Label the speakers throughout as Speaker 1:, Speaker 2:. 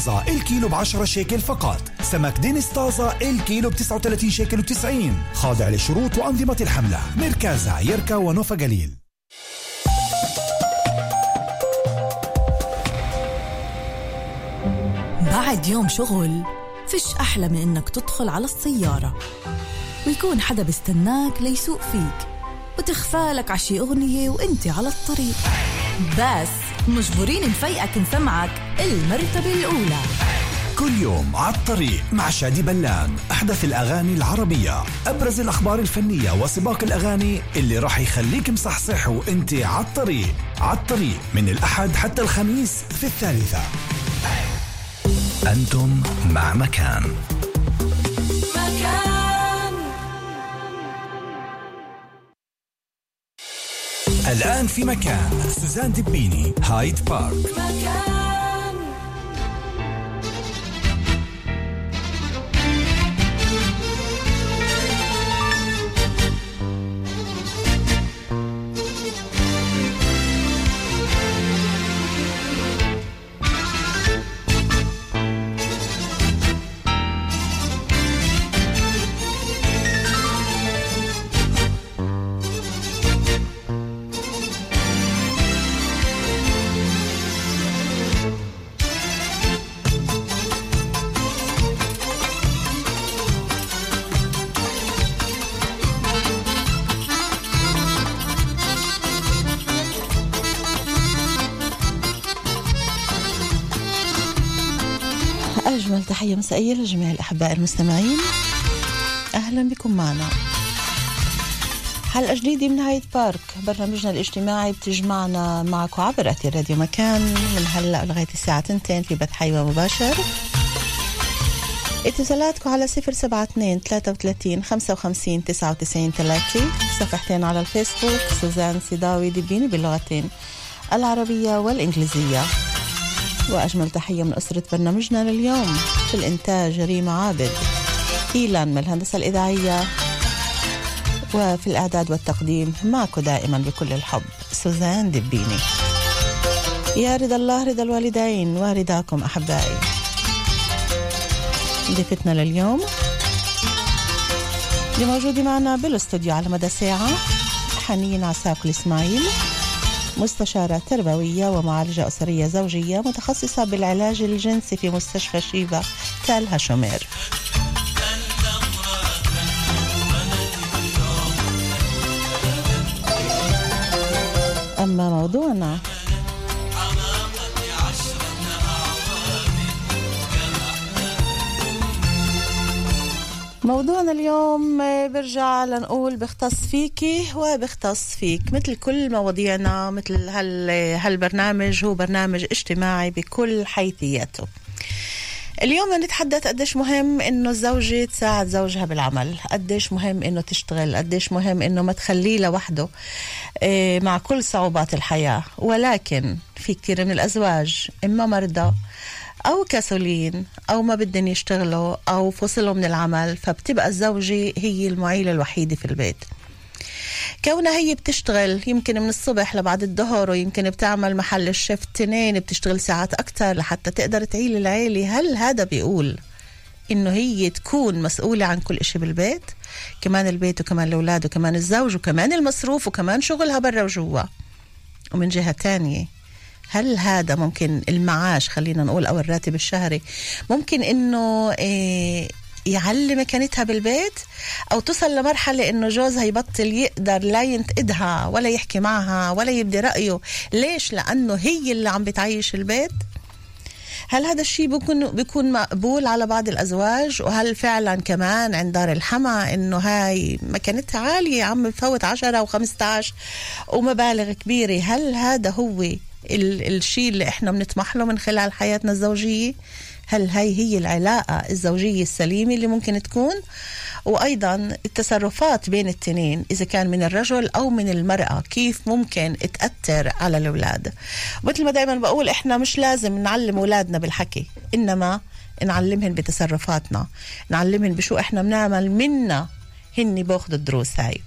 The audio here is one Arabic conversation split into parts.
Speaker 1: طازة الكيلو ب 10 شيكل فقط. سمك دينيس طازة الكيلو ب 39 شيكل و90 خاضع لشروط وأنظمة الحملة. مركز يركا ونوفا جليل
Speaker 2: بعد يوم شغل فيش أحلى من إنك تدخل على السيارة. ويكون حدا بيستناك ليسوق فيك. وتخفالك عشي أغنية وإنت على الطريق. بس مجبورين نفيقك نسمعك. المرتبة الأولى.
Speaker 1: كل يوم على الطريق مع شادي بلان أحدث الأغاني العربية. أبرز الأخبار الفنية وسباق الأغاني اللي راح يخليك مصحصح وأنت على الطريق. على الطريق. من الأحد حتى الخميس في الثالثة. أنتم مع مكان. الآن في مكان سوزان دبيني هايد بارك.
Speaker 3: مكان
Speaker 4: تحية مسائية لجميع الأحباء المستمعين أهلا بكم معنا. حلقة جديدة من هايد بارك برنامجنا الاجتماعي بتجمعنا معكم عبر أثير راديو مكان. من هلأ لغاية الساعة 2 في بث حي مباشر اتصالاتكم على 072 33 55 99 30 صفحتين على الفيسبوك سوزان سيداوي دبيني باللغتين العربية والإنجليزية. وأجمل تحية من أسرة برنامجنا لليوم في الإنتاج ريما عابد. إيلان من الهندسة الإذاعية وفي الإعداد والتقديم معكم دائما بكل الحب سوزان دبيني. يا رضا الله رضا الوالدين ورضاكم أحبائي. ضيفتنا لليوم. اللي موجودة معنا بالاستوديو على مدى ساعة حنين عساكل إسماعيل مستشارة تربوية ومعالجة أسرية زوجية متخصصة بالعلاج الجنسي في مستشفى شيبا تال هاشومير أما موضوعنا موضوعنا اليوم آه، برجع لنقول بيختص فيكي وبيختص فيك. مثل كل مواضيعنا مثل هال هالبرنامج هو برنامج اجتماعي بكل حيثياته. اليوم نتحدث قديش مهم إنه الزوجة تساعد زوجها بالعمل قديش مهم إنه تشتغل قديش مهم إنه ما تخليه لوحده آه، مع كل صعوبات الحياة. ولكن في كثير من الأزواج إما مرضى أو كسولين أو ما بدهم يشتغلوا أو فصلوا من العمل فبتبقى الزوجة هي المعيلة الوحيدة في البيت. كونها هي بتشتغل يمكن من الصبح لبعد الظهر ويمكن بتعمل محل الشيفت تنين بتشتغل ساعات أكتر لحتى تقدر تعيل العيلة. هل هذا بيقول إنه هي تكون مسؤولة عن كل إشي بالبيت؟ كمان البيت وكمان الأولاد وكمان الزوج وكمان المصروف وكمان شغلها برا وجوا. ومن جهة تانية هل هذا ممكن المعاش خلينا نقول أو الراتب الشهري ممكن إنه إيه يعلي مكانتها بالبيت أو توصل لمرحلة إنه جوزها يبطل يقدر لا ينتقدها ولا يحكي معها ولا يبدي رأيه؟ ليش؟ لأنه هي اللي عم بتعيش البيت. هل هذا الشيء بيكون بيكون مقبول على بعض الأزواج؟ وهل فعلا كمان عند دار الحما إنه هاي مكانتها عالية عم بفوت 10 و15 ومبالغ كبيرة؟ هل هذا هو الشيء اللي إحنا بنطمح له من خلال حياتنا الزوجية. هل هاي هي العلاقة الزوجية السليمة اللي ممكن تكون؟ وأيضا التصرفات بين التنين إذا كان من الرجل أو من المرأة كيف ممكن تأثر على الأولاد؟ مثل ما دائما بقول إحنا مش لازم نعلم أولادنا بالحكي إنما نعلمهن بتصرفاتنا نعلمهن بشو إحنا بنعمل منا هن باخذوا الدروس هاي.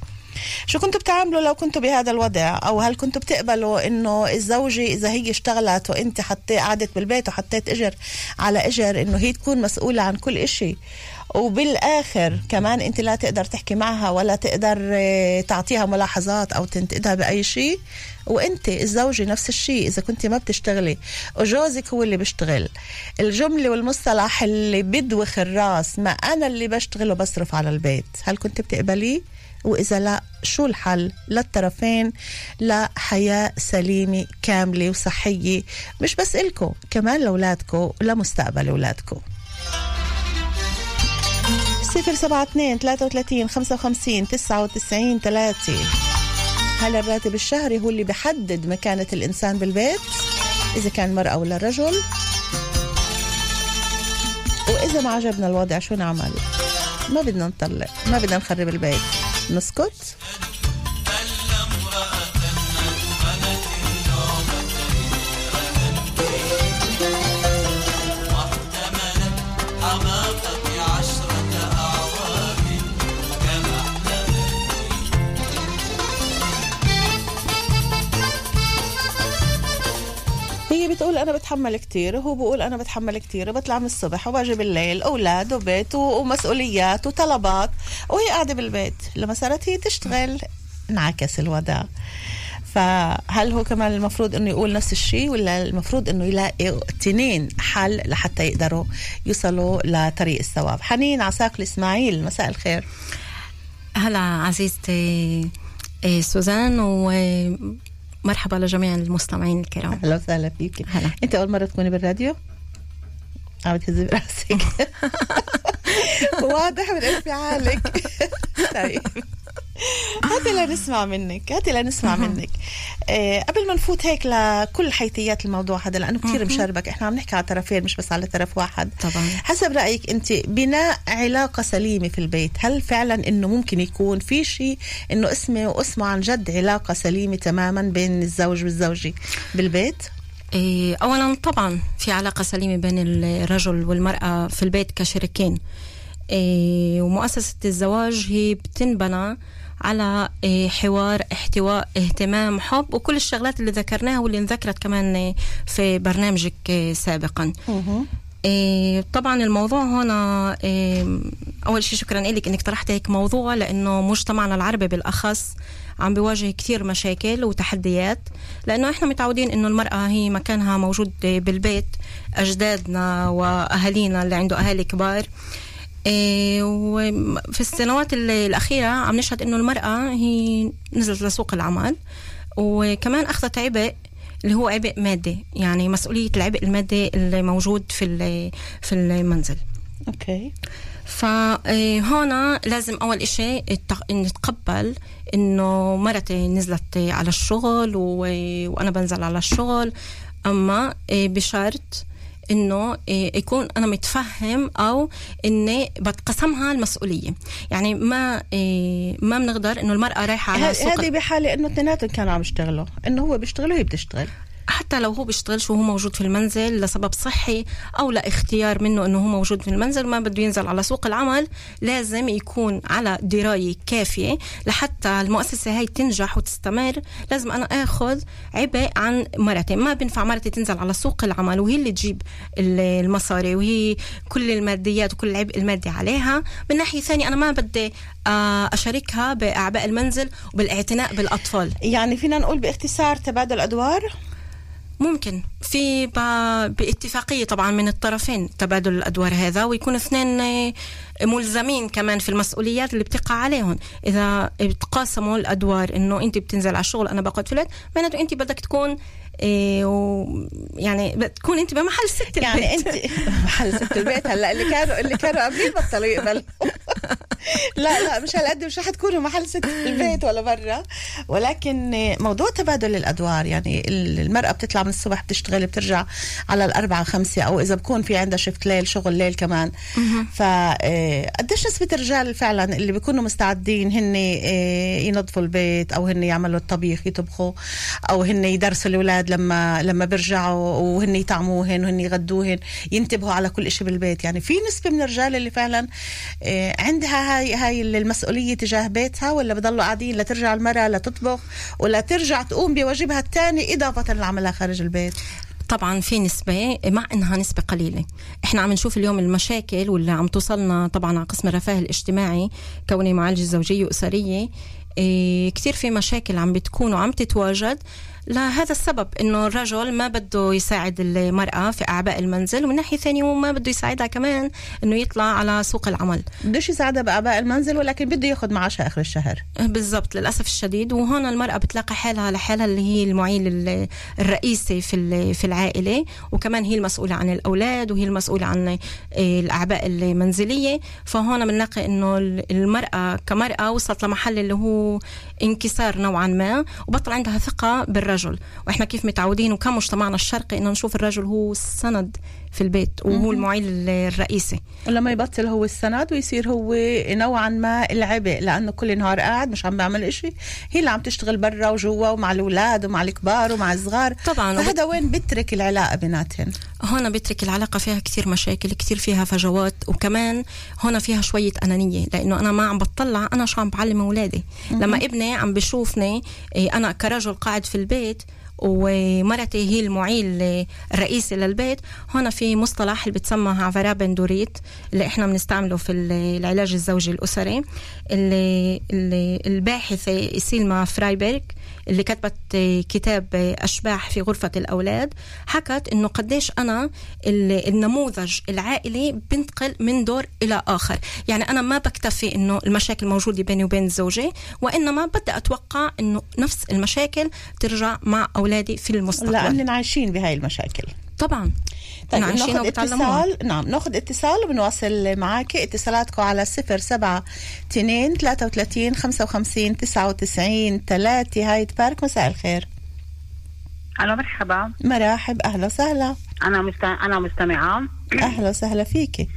Speaker 4: شو كنتوا بتعملوا لو كنتوا بهذا الوضع؟ أو هل كنتوا بتقبلوا إنه الزوجة إذا هي اشتغلت وأنت حطيت قعدت بالبيت وحطيت إجر على إجر إنه هي تكون مسؤولة عن كل إشي؟ وبالآخر كمان أنت لا تقدر تحكي معها ولا تقدر آه، تعطيها ملاحظات أو تنتقدها بأي شيء وأنت الزوجة نفس الشيء إذا كنت ما بتشتغلي وجوزك هو اللي بيشتغل. الجملة والمصطلح اللي بدوخ الراس ما أنا اللي بشتغل وبصرف على البيت. هل كنت بتقبليه؟ وإذا لا شو الحل؟ للطرفين لحياة سليمة كاملة وصحية. مش بس إلكو كمان لأولادكو ولمستقبل أولادكو. صفر سبعة اثنين ثلاثة وثلاثين خمسة وخمسين تسعة وتسعين ثلاثة. هل الراتب الشهري هو اللي بحدد مكانة الإنسان بالبيت إذا كان مرأة ولا رجل. وإذا ما عجبنا الوضع شو نعمل؟ ما بدنا نطلق ما بدنا نخرب البيت. نسكت بتقول أنا بتحمل كتير وهو بقول أنا بتحمل كتير وبطلع من الصبح وباجي بالليل أولاد وبيت ومسؤوليات وطلبات وهي قاعدة بالبيت لما صارت هي تشتغل انعكس الوضع. فهل هو كمان المفروض إنه يقول نفس الشيء ولا المفروض إنه يلاقي تنين حل لحتى يقدروا يوصلوا لطريق الثواب؟ حنين عساك الإسماعيل مساء الخير.
Speaker 3: هلا عزيزتي إيه، سوزان ومرحبا لجميع المستمعين الكرام.
Speaker 4: أهلا وسهلا فيك.
Speaker 3: هلا.
Speaker 4: أنت أول مرة تكوني بالراديو؟ عم تهزي براسك. واضح من انفعالك. طيب. هاتي لنسمع منك هاتي لنسمع منك. آه قبل ما نفوت هيك لكل حيثيات الموضوع هذا لأنه كثير مشربك. إحنا عم نحكي على طرفين مش بس على طرف واحد.
Speaker 3: طبعاً.
Speaker 4: حسب رأيك أنت بناء علاقة سليمة في البيت هل فعلا إنه ممكن يكون في شيء إنه اسمه واسمه عن جد علاقة سليمة تماما بين الزوج والزوجة بالبيت؟
Speaker 3: إيه، اولا طبعا في علاقة سليمة بين الرجل والمرأة في البيت كشريكين. إيه، ومؤسسة الزواج هي بتنبنى على إيه، حوار احتواء اهتمام حب وكل الشغلات اللي ذكرناها واللي انذكرت كمان إيه، في برنامجك إيه، سابقا. طبعا الموضوع هنا أول شيء شكرا لك إنك طرحت هيك موضوع لأنه مجتمعنا العربي بالأخص عم بيواجه كثير مشاكل وتحديات لأنه إحنا متعودين إنه المرأة هي مكانها موجود بالبيت أجدادنا وأهالينا اللي عنده أهالي كبار. وفي السنوات ال- الأخيرة عم نشهد إنه المرأة هي نزلت لسوق العمل وكمان أخذت عبء اللي هو عبء مادي يعني مسؤولية العبء المادي اللي موجود في في المنزل.
Speaker 4: أوكي.
Speaker 3: فهنا لازم أول إشي نتقبل إنه مرتي نزلت على الشغل وأنا بنزل على الشغل. أما بشرط إنه يكون أنا متفهم أو إني بتقسمها المسؤولية. يعني ما ما بنقدر إنه المرأة رايحة على
Speaker 4: ه-
Speaker 3: سوق
Speaker 4: هذه بحالة إنه اثنيناتهم كانوا عم يشتغلوا. إنه هو بيشتغل وهي بتشتغل.
Speaker 3: حتى لو هو بيشتغلش وهو موجود في المنزل لسبب صحي أو لاختيار منه إنه هو موجود في المنزل ما بده ينزل على سوق العمل لازم يكون على دراية كافية لحتى المؤسسة هاي تنجح وتستمر. لازم أنا آخذ عبء عن مرتي ما بينفع مرتي تنزل على سوق العمل وهي اللي تجيب ال- المصاري وهي كل الماديات وكل العبء المادي عليها. من ناحية ثانية أنا ما بدي آه، أشاركها بأعباء المنزل وبالاعتناء بالأطفال.
Speaker 4: يعني فينا نقول باختصار تبادل أدوار؟
Speaker 3: ممكن. في باتفاقية طبعا من الطرفين تبادل الأدوار هذا ويكون اثنين آه، ملزمين كمان في المسؤوليات اللي بتقع عليهم. إذا بتقاسموا الأدوار إنه أنت بتنزل على الشغل أنا بقعد في البيت معناته أنت بدك تكون إيه و يعني بتكون أنت بمحل ست
Speaker 4: يعني
Speaker 3: البيت.
Speaker 4: أنت محل ست البيت. هلا اللي كانوا اللي كانوا قبلين بطلوا يقبلوا. لا لا مش هالقد مش رح تكونوا محل ست البيت ولا برا. ولكن موضوع تبادل الأدوار يعني المرأة بتطلع من الصبح بتشتغل بترجع على الأربعة خمسة أو إذا بكون في عندها شفت ليل شغل ليل كمان. ف آه، قديش نسبة الرجال فعلا اللي بيكونوا مستعدين هن آه، ينظفوا البيت أو هن يعملوا الطبيخ يطبخوا أو هن يدرسوا الأولاد لما لما بيرجعوا وهن يطعموهن وهن يغدوهن ينتبهوا على كل شيء بالبيت. يعني في نسبة من الرجال اللي فعلا آه، عندها هاي هاي المسؤولية تجاه بيتها ولا بضلوا قاعدين لترجع المرأة لتطبخ ولا ترجع تقوم بواجبها الثاني إضافة لعملها خارج البيت؟
Speaker 3: طبعا في نسبة مع إنها نسبة قليلة. إحنا عم نشوف اليوم المشاكل واللي عم توصلنا طبعا على قسم الرفاه الاجتماعي كوني معالجة زوجية وأسرية إيه كتير في مشاكل عم بتكون وعم تتواجد. لهذا السبب إنه الرجل ما بده يساعد المرأة في أعباء المنزل ومن ناحية ثانية هو ما بده يساعدها كمان إنه يطلع على سوق العمل.
Speaker 4: بدوش يساعدها بأعباء المنزل ولكن بده ياخذ معاشها آخر الشهر.
Speaker 3: بالضبط للأسف الشديد. وهون المرأة بتلاقي حالها لحالها اللي هي المعيل الرئيسي في في العائلة وكمان هي المسؤولة عن الأولاد وهي المسؤولة عن آه، الأعباء المنزلية. فهون بنلاقي إنه المرأة كمرأة وصلت لمحل اللي هو انكسار نوعا ما وبطل عندها ثقة بالرجل. الرجل. وإحنا كيف متعودين وكمجتمعنا الشرقي إنه نشوف الرجل هو السند في البيت وهو المعيل الرئيسي.
Speaker 4: ولما يبطل هو السند ويصير هو نوعا ما العبء لأنه كل نهار قاعد مش عم بيعمل إشي. هي اللي عم تشتغل برا وجوا ومع الأولاد ومع الكبار ومع الصغار.
Speaker 3: طبعا.
Speaker 4: فهذا وين بترك العلاقة بيناتهم؟
Speaker 3: هون بترك العلاقة فيها كثير مشاكل كثير فيها فجوات وكمان هون فيها شوية أنانية لأنه أنا ما عم بطلع أنا شو عم بعلم أولادي؟ لما ابني عم بشوفني إيه، أنا كرجل قاعد في البيت ومرتي هي المعيل الرئيسي للبيت هون في مصطلح اللي بتسمى عفرا بندوريت اللي إحنا بنستعمله في العلاج الزوجي الأسري اللي, اللي الباحثة سيلما فرايبرغ اللي كتبت كتاب أشباح في غرفة الأولاد حكت إنه قديش أنا النموذج العائلي بنتقل من دور إلى آخر. يعني أنا ما بكتفي إنه المشاكل موجودة بيني وبين زوجي وإنما بدي أتوقع إنه نفس المشاكل ترجع مع أولادي في المستقبل.
Speaker 4: لأننا عايشين بهاي المشاكل.
Speaker 3: طبعا.
Speaker 4: طيب ناخذ اتصال. نعم ناخذ اتصال وبنواصل معك اتصالاتكم على صفر سبعة تنين ثلاثة وثلاثين خمسة وخمسين تسعة وتسعين ثلاثة. هاي بارك مساء الخير.
Speaker 5: ألو مرحبا.
Speaker 4: مرحب أهلا وسهلا.
Speaker 5: أنا مست... أنا مستمعة.
Speaker 4: أهلا وسهلا فيكي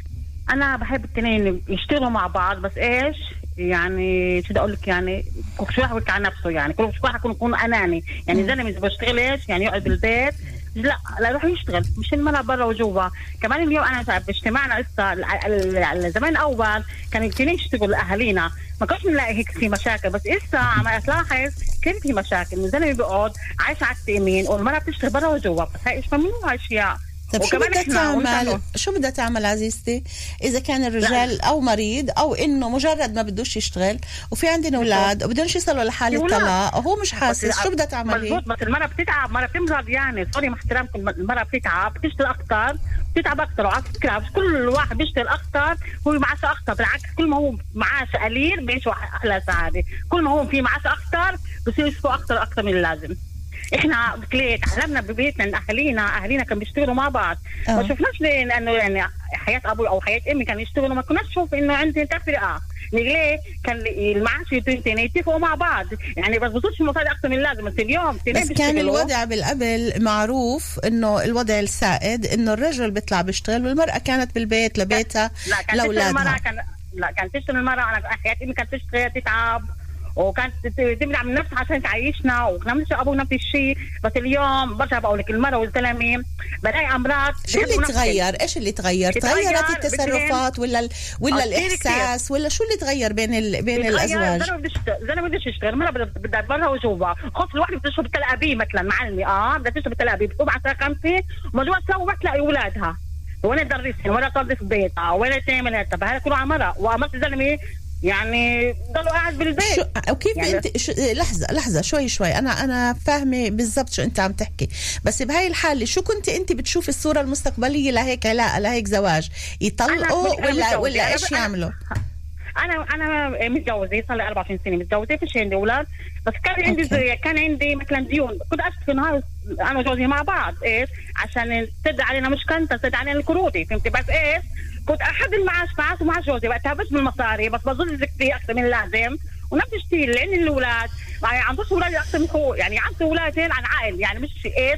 Speaker 5: أنا بحب الاثنين يشتغلوا مع بعض بس إيش؟ يعني شو بدي أقول لك؟ يعني كل واحد عن نفسه يعني كل واحد يكون يكون أناني. يعني زلمة إذا بيشتغلش يعني يقعد بالبيت لا لا يروح يشتغل مش المرأة برا وجوا. كمان اليوم أنا باجتماعنا لسه زمان اول كان كثير يشتغلوا اهالينا ما كنتش بنلاقي هيك في مشاكل بس إسا عم تلاحظ كثير في مشاكل. الزلمه بيقعد عايش على التأمين والمرأة بتشتغل برا وجوا. بس هاي ممنوع أشياء.
Speaker 4: طيب شو بدها تعمل؟ شو بدها تعمل عزيزتي؟ إذا كان الرجال لا. أو مريض أو إنه مجرد ما بدوش يشتغل وفي عندنا أولاد وبدهمش يصلوا لحال الطلاق وهو مش حاسس شو بدها تعمل
Speaker 5: مزبوط بس المرأة بتتعب المرأة بتمرض يعني. سوري مع احترامكم المرأة بتتعب بتشتغل أكثر بتتعب أكثر وعلى فكرة كل واحد بيشتغل أكثر هو معاشه أكثر بالعكس كل ما هو معاشه قليل بيعيشوا أحلى سعادة. كل ما هو في معاشه أكثر بصير يصفوا أكثر أكثر من اللازم. إحنا بكليت تعلمنا ببيتنا أهالينا أهالينا كانوا بيشتغلوا مع بعض. أوه. ما شفناش ليه لأنه يعني حياة أبوي أو حياة أمي كانوا يشتغلوا ما كناش نشوف إنه عندي تفرقة. ليه؟ كان المعاش والتنتين يتفقوا مع بعض. يعني بس بصوتش المصاري أكثر من اللازم بس اليوم
Speaker 4: بس كان الوضع بالقبل معروف إنه الوضع السائد إنه الرجل بيطلع بيشتغل والمرأة كانت بالبيت لبيتها
Speaker 5: لا كانت لأولادها. كان لا كانت تشتغل المراه أنا حياة أمي كانت تشتغل تتعب. وكانت تمنع من نفسها عشان تعيشنا ونفس أبو نفس الشيء. بس اليوم برجع بقول لك المرأة والزلمه بلاقي أمراض
Speaker 4: شو اللي تغير؟ إيش اللي تغير؟ تغيرت التصرفات ولا ال... ولا الإحساس؟ ولا شو اللي تغير بين ال... بين الأزواج؟
Speaker 5: الزلمه بدش يشتغل المرأة بدها برا وجوا خص الواحده بتشرب تل ابيب مثلا معلمة. آه بدها تشرب تل ابيب بتقوم على الساعة 5 ومجموعه تسوي تلاقي أولادها. وين تدرسهم ولا تنظف بيتها؟ ولا تعمل هذا هذا كله على مرة. وامرت الزلمه يعني ضلوا قاعد بالبيت. شو
Speaker 4: وكيف يعني انت شو لحظه لحظة شوي شوي. أنا أنا فاهمة بالضبط شو أنت عم تحكي. بس بهاي الحالة شو كنت أنت بتشوفي الصورة المستقبلية لهيك؟ علاقه لهيك زواج. يطلقوا ولا ولا إيش يعملوا؟
Speaker 5: أنا أنا متجوزة صار لي 24 سنه متجوزة فيش عندي أولاد. بس كان عندي زي كان عندي مثلا ديون. كنت اشتكي نهار أنا وجوزي مع بعض. إيش؟ عشان تسد علينا مش كنت تسد علينا الكروتي فهمتي؟ بس إيش؟ كنت احد المعاش معاش ومعاش جوزي وقتها بس بالمصاري بس بظل كثير أكثر من اللازم ونفس الشيء لأن الأولاد. يعني عندوش أولاد أكثر من اخوه يعني اولادين عن عائل يعني مش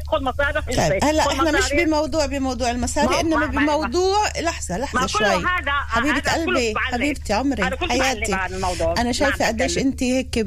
Speaker 5: خذ مصاريف
Speaker 4: طيب هلأ إحنا مش بموضوع بموضوع المصاري إنما بموضوع لحظة لحظة شوي. حبيبة قلبي حبيبتي عمري حياتي. أنا شايفة قديش انت هيك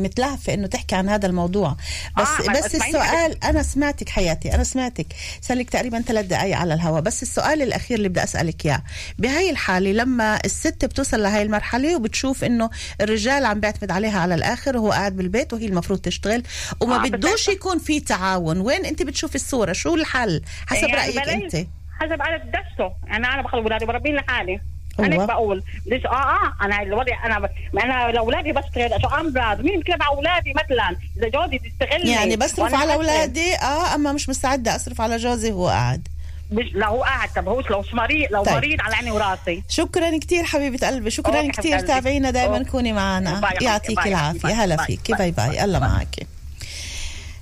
Speaker 4: متلهفة إنه تحكي عن هذا الموضوع. بس آه بس السؤال أنا سمعتك حياتي أنا سمعتك. صار لك تقريبا ثلاث دقائق على الهواء بس السؤال الأخير اللي بدي أسألك إياه. بهاي الحالة لما الست بتوصل لهي المرحلة وبتشوف إنه الرجال عم بيعتمد عليها على الآخر وهو قاعد بالبيت وهي المفروض تشتغل وما آه بدوش يكون في تعاون. وين انت بتشوفي الصورة؟ شو الحل؟ حسب يعني رأيك انت.
Speaker 5: حسب على دسته. يعني أنا بخلي اولادي بربين لحالي. أنا بقول ليش؟ آه آه. أنا الوضع أنا ما أنا لأولادي بشتغل. شو امراض مين بكلم على أولادي مثلا؟ إذا جوزي تستغلني
Speaker 4: يعني بصرف على أولادي؟ آه أما مش مستعدة أصرف على جوزي وهو قاعد.
Speaker 5: لو هو قاعد. طب هوش لو مريض لو طيب. مريض على عيني وراسي.
Speaker 4: شكرا كثير حبيبة قلبي. شكرا كثير تابعينا. دائما كوني معنا. يعطيك العافية. هلا فيك. bye bye الله معك.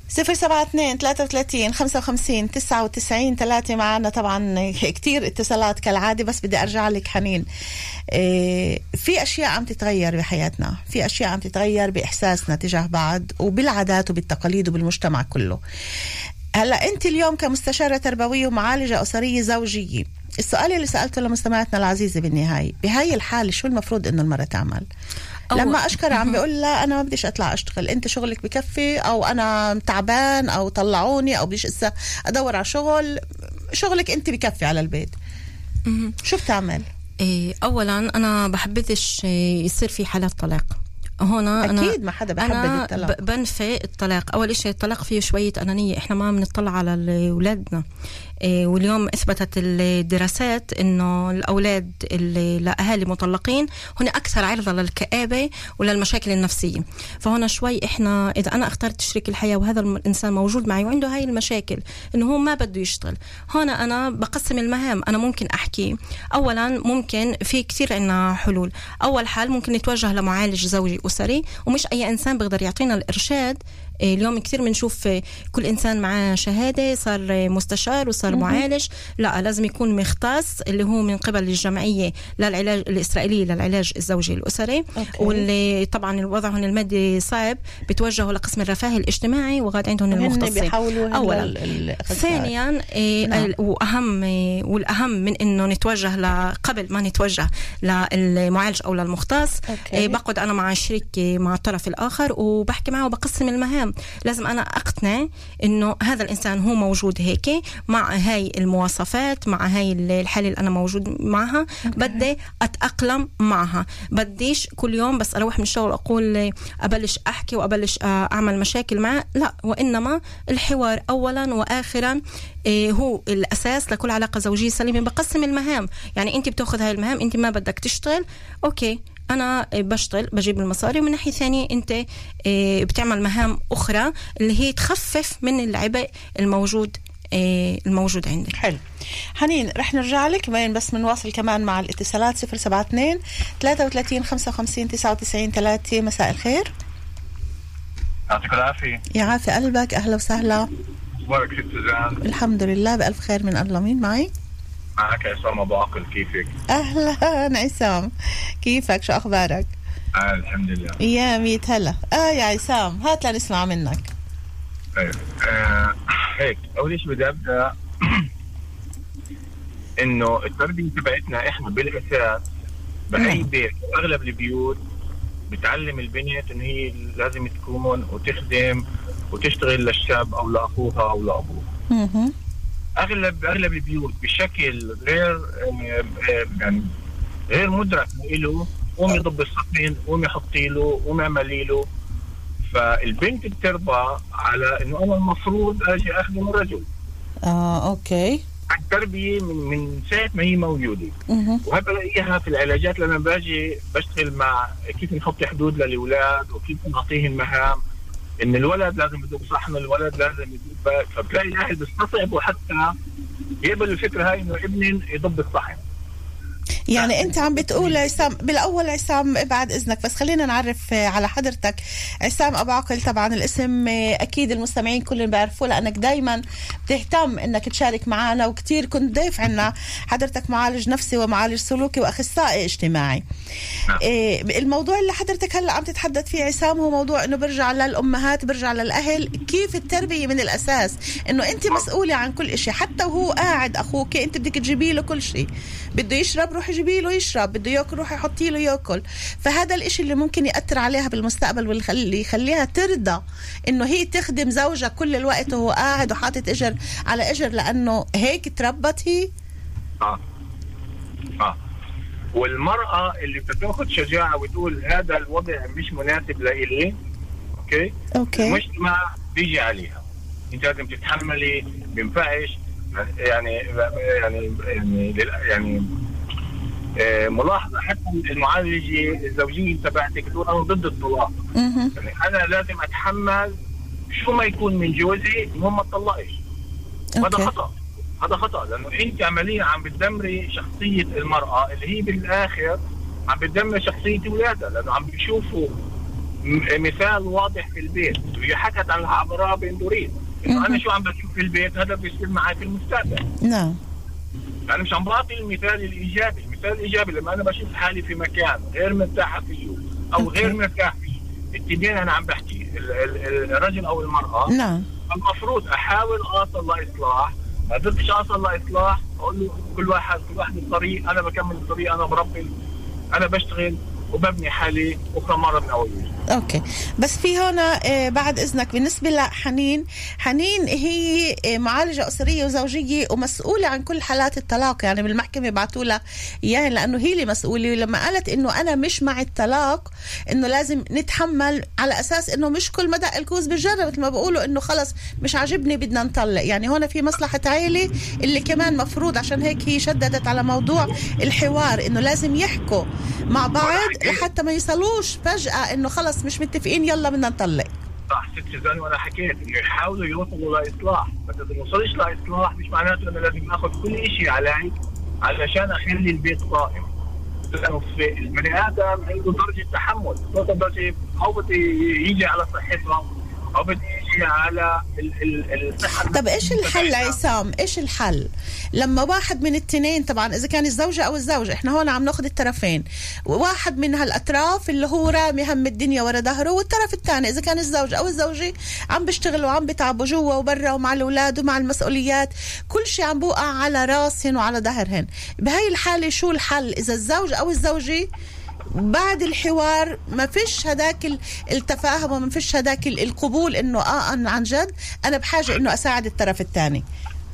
Speaker 4: صفر سبعة اثنين ثلاثة وثلاثين خمسة وخمسين تسعة وتسعين ثلاثة معنا. طبعا كتير اتصالات كالعادة بس بدي أرجع لك حنين. إيه في أشياء عم تتغير بحياتنا. في أشياء عم تتغير بإحساسنا تجاه بعض وبالعادات وبالتقاليد وبالمجتمع كله. هلا انت اليوم كمستشارة تربوية ومعالجة أسرية زوجية. السؤال اللي سألته لمستمعتنا العزيزة بالنهاية بهاي الحالة شو المفروض إنه المرأة تعمل؟ لما أشكر عم بيقول لا أنا ما بديش أطلع أشتغل أنت شغلك بكفي أو أنا تعبان أو طلعوني أو بديش إسا أدور على شغل شغلك أنت بكفي على البيت. شو بتعمل؟
Speaker 3: إيه اولا أنا بحبذش يصير في حالات طلاق. هنا
Speaker 4: أنا أكيد ما حدا بحب
Speaker 3: أنا الطلاق. بنفي الطلاق. أول شيء الطلاق فيه شوية أنانية. إحنا ما بنطلع على أولادنا. إيه، واليوم أثبتت الدراسات إنه الأولاد اللي لاهالي مطلقين هن أكثر عرضة للكآبة وللمشاكل النفسية. فهنا شوي إحنا إذا أنا اخترت شريك الحياة وهذا الإنسان موجود معي وعنده هاي المشاكل إنه هو ما بده يشتغل. هنا أنا بقسم المهام أنا ممكن أحكي. اولا ممكن في كثير عندنا حلول. أول حال ممكن نتوجه لمعالج زوجي أسري ومش أي إنسان بيقدر يعطينا الإرشاد اليوم كثير بنشوف كل إنسان معاه شهادة صار مستشار وصار معالج. لا لازم يكون مختص اللي هو من قبل الجمعية للعلاج الإسرائيلية للعلاج الزوجي الأسري. أوكي. واللي طبعا الوضع هون المادي صعب بتوجهوا لقسم الرفاه الاجتماعي وغاد عندهم المختصين. اولا. ثانيا نعم. وأهم والأهم من إنه نتوجه قبل ما نتوجه للمعالج أو للمختص. إيه بقعد أنا مع شريك مع الطرف الآخر وبحكي معه وبقسم المهام. لازم أنا أقتنع إنه هذا الإنسان هو موجود هيك مع هاي المواصفات مع هاي الحالة اللي أنا موجود معها. بدي أتأقلم معها. بديش كل يوم بس أروح من الشغل أقول أبلش أحكي وأبلش أعمل مشاكل معه. لا وإنما الحوار أولا وآخرا إيه هو الأساس لكل علاقة زوجية سليمة بقسم المهام. يعني أنت بتأخذ هاي المهام أنت ما بدك تشتغل أوكي. أنا بشتغل بجيب المصاري ومن ناحية ثانية أنت آه، بتعمل مهام أخرى اللي هي تخفف من العبء الموجود آه، الموجود عندك.
Speaker 4: حلو. حنين رح نرجع لك وين بس بنواصل كمان مع الاتصالات 072 33 55 99 3 مساء الخير.
Speaker 6: يعطيك العافية.
Speaker 4: يعافي قلبك. أهلا وسهلا.
Speaker 6: أخبارك ست
Speaker 4: الحمد لله بألف خير من الله. مين معي؟
Speaker 6: معك عصام أبو عقل كيفك؟
Speaker 4: أهلا عصام. كيفك؟ شو أخبارك؟
Speaker 6: آه الحمد لله.
Speaker 4: يا ميت هلا. آه يا عصام هات لنسمع منك.
Speaker 6: آه هيك أول شيء بدي أبدأ إنه التربية تبعتنا إحنا بالأساس بأي نعم. بيت أغلب البيوت بتعلم البنت إن هي لازم تكون وتخدم وتشتغل للشاب أو لأخوها أو لأبوها. اغلب أغلب البيوت بشكل غير يعني غير مدرك له قوم يضب الصحن قوم يحطي له قوم اعملي له. فالبنت بترضى على إنه أنا المفروض أجي اخدم الرجل
Speaker 4: آه أوكي.
Speaker 6: التربية من من ساعة ما هي موجودة. وهذا بلاقيها في العلاجات لما باجي بشتغل مع كيف نحط حدود للأولاد وكيف نعطيهم مهام. إن الولد لازم يدوق صحن الولد لازم يدوق فبتلاقي الاهل بيستصعبوا حتى يقبل الفكرة هاي إنه ابني يضب الصحن
Speaker 4: يعني انت عم بتقول عسام بالاول عسام بعد اذنك بس خلينا نعرف على حضرتك. عسام ابو عقل طبعا الاسم أكيد المستمعين كلهم بيعرفوه لأنك دائما بتهتم إنك تشارك معنا وكثير كنت ضيف عنا حضرتك معالج نفسي ومعالج سلوكي وأخصائي اجتماعي.
Speaker 6: نعم.
Speaker 4: إيه الموضوع اللي حضرتك هلأ عم تتحدث فيه عسام هو موضوع إنه برجع للأمهات برجع للأهل. كيف التربية من الأساس؟ إنه أنت مسؤولة عن كل شيء حتى وهو قاعد أخوك أنت بدك تجيبي له كل شيء بده يشرب روحي جيبي له يشرب بده ياكل روحي حطي له ياكل. فهذا الإشي اللي ممكن يأثر عليها بالمستقبل واللي يخليها ترضى إنه هي تخدم زوجها كل الوقت وهو قاعد وحاطط إجر على إجر لأنه هيك تربت هي؟
Speaker 6: آه. آه. والمرأة اللي بتاخذ شجاعة وتقول هذا الوضع مش مناسب لإلي okay؟
Speaker 4: okay.
Speaker 6: المجتمع بيجي عليها. أنت لازم تتحملي بينفعش يعني يعني يعني يعني آه، ملاحظة حتى المعالجة الزوجية تبعتك تقول أنا ضد الطلاق. يعني أنا لازم أتحمل شو ما يكون من جوزي المهم ما تطلقش. هذا خطأ. هذا خطأ لأنه إنت عمليا عم بتدمري شخصية المرأة اللي هي بالآخر عم بتدمر شخصية أولادها لأنه عم بيشوفوا مثال واضح في البيت. وهي حكت عن عبراء بن دريد انه أنا شو عم بشوف في البيت؟ هذا بيصير معي في المستقبل.
Speaker 4: نعم.
Speaker 6: أنا مش عم بعطي المثال الإيجابي المثال الإيجابي لما أنا بشوف حالي في مكان غير مرتاحه فيه
Speaker 4: أو.
Speaker 6: غير مرتاح فيه التنين أنا عم بحكي ال- ال- الرجل أو المرأة.
Speaker 4: نعم.
Speaker 6: المفروض أحاول اوصل لاصلاح ما قدرتش اوصل لاصلاح أقول له كل واحد كل واحد الطريق أنا بكمل الطريق أنا بربي أنا بشتغل. وببني حالي بكره مرة وجديد
Speaker 4: أوكي. بس في هنا آه، بعد إذنك بالنسبة لحنين حنين هي آه، معالجة أسرية وزوجية ومسؤولة عن كل حالات الطلاق. يعني بالمحكمة بعثوا لها اياها لأنه هي اللي مسؤولة. ولما قالت إنه أنا مش مع الطلاق إنه لازم نتحمل على أساس إنه مش كل ما دق الكوز بالجره مثل ما بقولوا إنه خلص مش عاجبني بدنا نطلق. يعني هون في مصلحة عائله اللي كمان مفروض عشان هيك هي شددت على موضوع الحوار إنه لازم يحكوا مع بعض لحتى ما يصلوش فجأة إنه خلص مش متفقين يلا بدنا نطلق.
Speaker 6: صح ست سوزان وأنا حكيت إنه يحاولوا يوصلوا لإصلاح. بس إذا ما وصلش لإصلاح مش معناته إنه لازم اخذ كل شيء علي علشان أخلي البيت قائم. لأنه البني آدم عنده درجة تحمل. درجه أو بده يجي على صحته أو بده على ال- ال- الصحة
Speaker 4: طب إيش الحل عصام؟ إيش الحل؟ لما واحد من التنين طبعا إذا كان الزوجة أو الزوج إحنا هون عم ناخذ الطرفين. واحد من هالأطراف اللي هو رامي هم الدنيا ورا ظهره والطرف الثاني إذا كان الزوج أو الزوجة عم بيشتغلوا وعم بيتعبوا جوا وبرا ومع الأولاد ومع المسؤوليات كل شيء عم بوقع على راسهن وعلى ظهرهن. بهاي الحالة شو الحل؟ إذا الزوج أو الزوجة بعد الحوار ما فيش هداك ال- التفاهم وما فيش هداك ال- القبول إنه آه أنا عن جد أنا بحاجة إنه أساعد الطرف الثاني.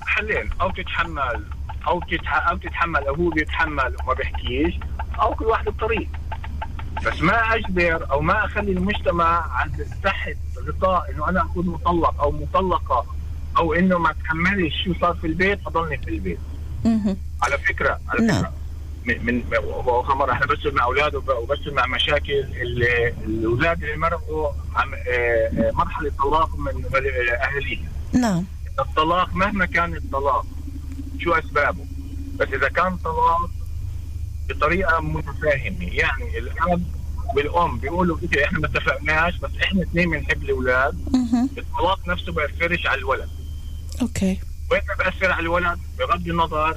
Speaker 6: حلين أو تتحمل. أو. أو تتحمل. أو هو بيتحمل وما بيحكيش. أو كل واحد الطريق بس ما أجبر أو ما أخلي المجتمع عند تحت غطاء إنه أنا أكون مطلق أو مطلقة أو إنه ما تحملش شو صار في البيت أضلني في البيت. على فكرة على
Speaker 4: نعم.
Speaker 6: فكرة. من مره إحنا بشتغل مع أولاد وب- وبشتغل مع مشاكل الأولاد اللي مرقوا آه، آه، مرحلة طلاق من اهاليهم
Speaker 4: نعم.
Speaker 6: الطلاق مهما كان الطلاق شو أسبابه؟ بس إذا كان طلاق بطريقة متفاهمة. يعني الأب والأم بيقولوا انت إحنا ما اتفقناش بس إحنا اثنين بنحب
Speaker 4: الأولاد.
Speaker 6: الطلاق نفسه بيأثرش على الولد.
Speaker 4: okay.
Speaker 6: وين بيأثر على الولد بغض النظر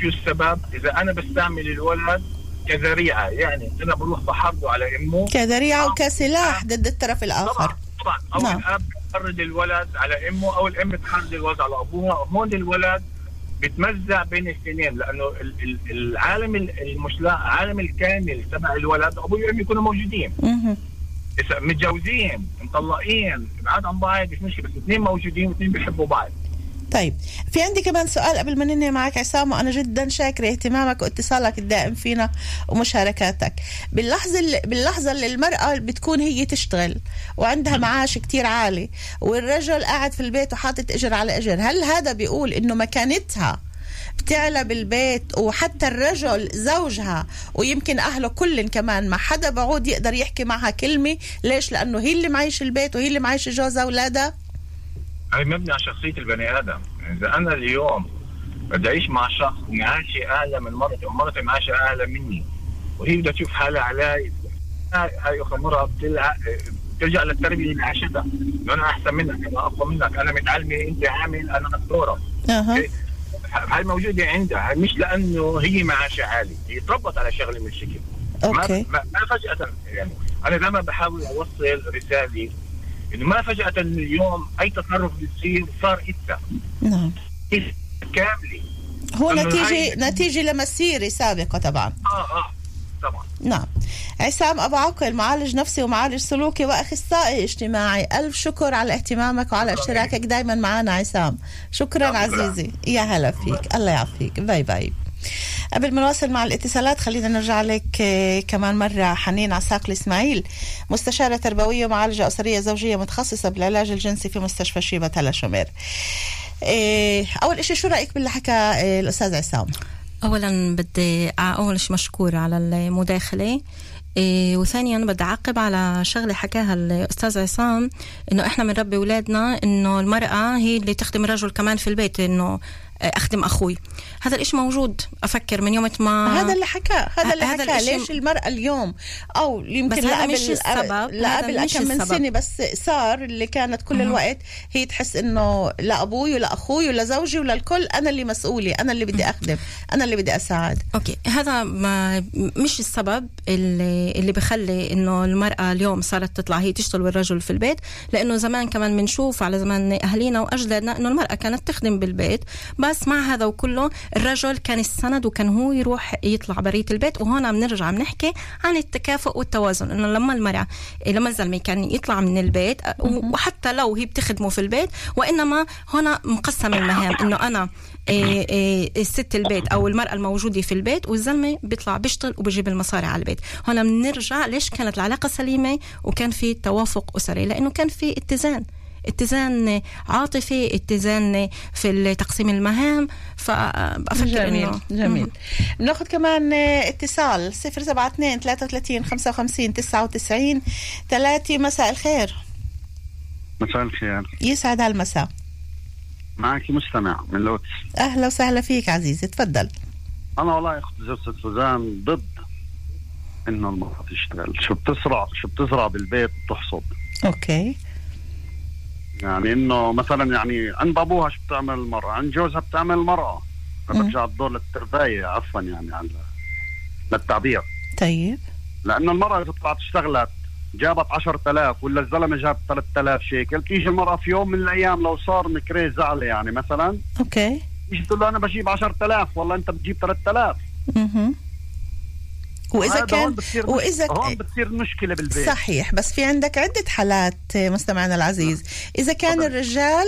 Speaker 6: شو السبب؟ إذا أنا بستعمل الولد كذريعة يعني أنا بروح بحرضه على إمه.
Speaker 4: كذريعة وكسلاح ضد الطرف
Speaker 6: طبعا
Speaker 4: الآخر.
Speaker 6: طبعا. أو
Speaker 4: نعم.
Speaker 6: الاب بتحرض الولد على إمه أو الام بتحرض الولد على أبوها. هون الولد بتمزع بين الاثنين لأنه ال- ال- العالم ال- المش لا عالم الكامل تبع الولد ابوه وامه يكونوا موجودين. متجوزين مطلقين بعاد عن بعض مش مشكلة. بس اثنين موجودين واثنين بيحبوا بعض.
Speaker 4: طيب في عندي كمان سؤال قبل ما ننهي معك عصام وأنا جدا شاكرة اهتمامك واتصالك الدائم فينا ومشاركاتك. باللحظة اللي باللحظة اللي المرأة بتكون هي تشتغل وعندها معاش كتير عالي والرجل قاعد في البيت وحاطط إجر على إجر هل هذا بيقول إنه مكانتها بتعلى بالبيت وحتى الرجل زوجها ويمكن أهله كلن كمان ما حدا بعود يقدر يحكي معها كلمة؟ ليش؟ لأنه هي اللي معيش البيت وهي اللي معيش جوزها واولادها
Speaker 6: هي مبني على شخصية البني آدم. يعني إذا أنا اليوم بدي أعيش مع شخص معاشي اعلى من مرتي ومرتي معاشي اعلى مني وهي بدها تشوف حالها علي هاي أخرى مره بتلع... بترجع للتربية اللي عاشتها. إنه أنا أحسن منك أنا أقوى منك أنا متعلمة أنت عامل أنا دكتورة.
Speaker 4: أها.
Speaker 6: هاي موجودة عندها مش لأنه هي معاشها عالي هي تربت على شغلة من الشكل.
Speaker 4: أوكي.
Speaker 6: ما, ما فجأة يعني. أنا دائما بحاول أوصل رسالة انه ما فجأة اليوم أي تصرف بيصير صار انت
Speaker 4: نعم.
Speaker 6: كاملة.
Speaker 4: هو
Speaker 6: هاي-
Speaker 4: نتيجة لمسيرة سابقة طبعا.
Speaker 6: آه آه طبعا.
Speaker 4: نعم. عصام أبو عقل معالج نفسي ومعالج سلوكي وأخصائي اجتماعي. ألف شكر على اهتمامك وعلى اشتراكك دايما معنا عصام. شكرا
Speaker 6: شكراً.
Speaker 4: عزيزي. يا هلا فيك. الله يعافيك. bye bye. قبل ما نواصل مع الاتصالات خلينا نرجع لك آه، كمان مرة حنين عساقل إسماعيل مستشارة تربوية ومعالجة أسرية زوجية متخصصة بالعلاج الجنسي في مستشفى شيبة تل هشومير. آه، أول إشي شو رأيك باللي حكى آه، الأستاذ عصام؟
Speaker 3: اولا بدي أول شيء مشكور على المداخلة. إيه وثانيا بدي أعقب على شغلة حكاها الأستاذ عصام إنه إحنا بنربي اولادنا إنه المرأة هي اللي تخدم الرجل كمان في البيت إنه أخدم أخوي. هذا الإشي موجود أفكر من يوم ما
Speaker 4: هذا اللي حكى هذا اللي
Speaker 3: هذا الإشي-
Speaker 4: ليش المرأة اليوم؟ أو يمكن
Speaker 3: بس هذا مش السبب،
Speaker 4: لقبل كم من
Speaker 3: السبب.
Speaker 4: سنة بس صار اللي كانت كل الوقت هي تحس إنه لا أبوي ولا أخوي ولا زوجي ولا الكل أنا اللي مسؤولة أنا اللي بدي أخدم أنا اللي بدي أساعد.
Speaker 3: أوكي هذا ما مش السبب. اللي اللي بخلي إنه المرأة اليوم صارت تطلع هي تشتغل والرجل في البيت لأنه زمان كمان بنشوف على زمان اهالينا وأجدادنا إنه المرأة كانت تخدم بالبيت بس مع هذا وكله الرجل كان السند وكان هو يروح يطلع برية البيت وهنا بنرجع بنحكي عن التكافؤ والتوازن إنه لما المرأة لما الزلمة كان يطلع من البيت وحتى لو هي بتخدمه في البيت وإنما هنا مقسم المهام إنه أنا الست البيت أو المرأة الموجودة في البيت والزلمة بيطلع بيشتغل وبيجيب المصاري على البيت. هنا بنرجع ليش كانت العلاقة سليمة وكان في توافق أسري؟ لأنه كان في اتزان اتزان عاطفي اتزان في تقسيم المهام. فافكر
Speaker 4: جميل
Speaker 3: انه
Speaker 4: جميل. بناخذ كمان اتصال 072 33 55 99 3 مساء الخير.
Speaker 7: مساء الخير.
Speaker 4: يسعد هالمساء.
Speaker 7: معك مستمع من لوتس
Speaker 4: أهلا وسهلا فيك عزيزي تفضل.
Speaker 7: أنا والله اخت زوجة سوزان ضد إنه المرأة تشتغل شو بتزرع شو بتزرع بالبيت بتحصد.
Speaker 4: أوكي.
Speaker 7: يعني إنه مثلا يعني عند ابوها شو بتعمل المرأة عند جوزها بتعمل المرأة برجع الدور للترباية عفوا يعني على للتعبير.
Speaker 4: طيب.
Speaker 7: لأنه المرأة إذا طلعت اشتغلت جابت 10000 ولا الزلمة جاب 3000 شيكل. تيجي المرأة في يوم من الأيام لو صار مكري زعلة يعني مثلا
Speaker 4: أوكي.
Speaker 7: تيجي تقول له أنا بجيب 10000 والله أنت بتجيب 3000
Speaker 4: مهم. وإذا
Speaker 7: هذا
Speaker 4: كان
Speaker 7: هون بتصير
Speaker 4: وإذا
Speaker 7: هون بتصير مشكلة بالبيت.
Speaker 4: صحيح بس في عندك عدة حالات مستمعنا العزيز. إذا كان
Speaker 7: تفضل.
Speaker 4: الرجال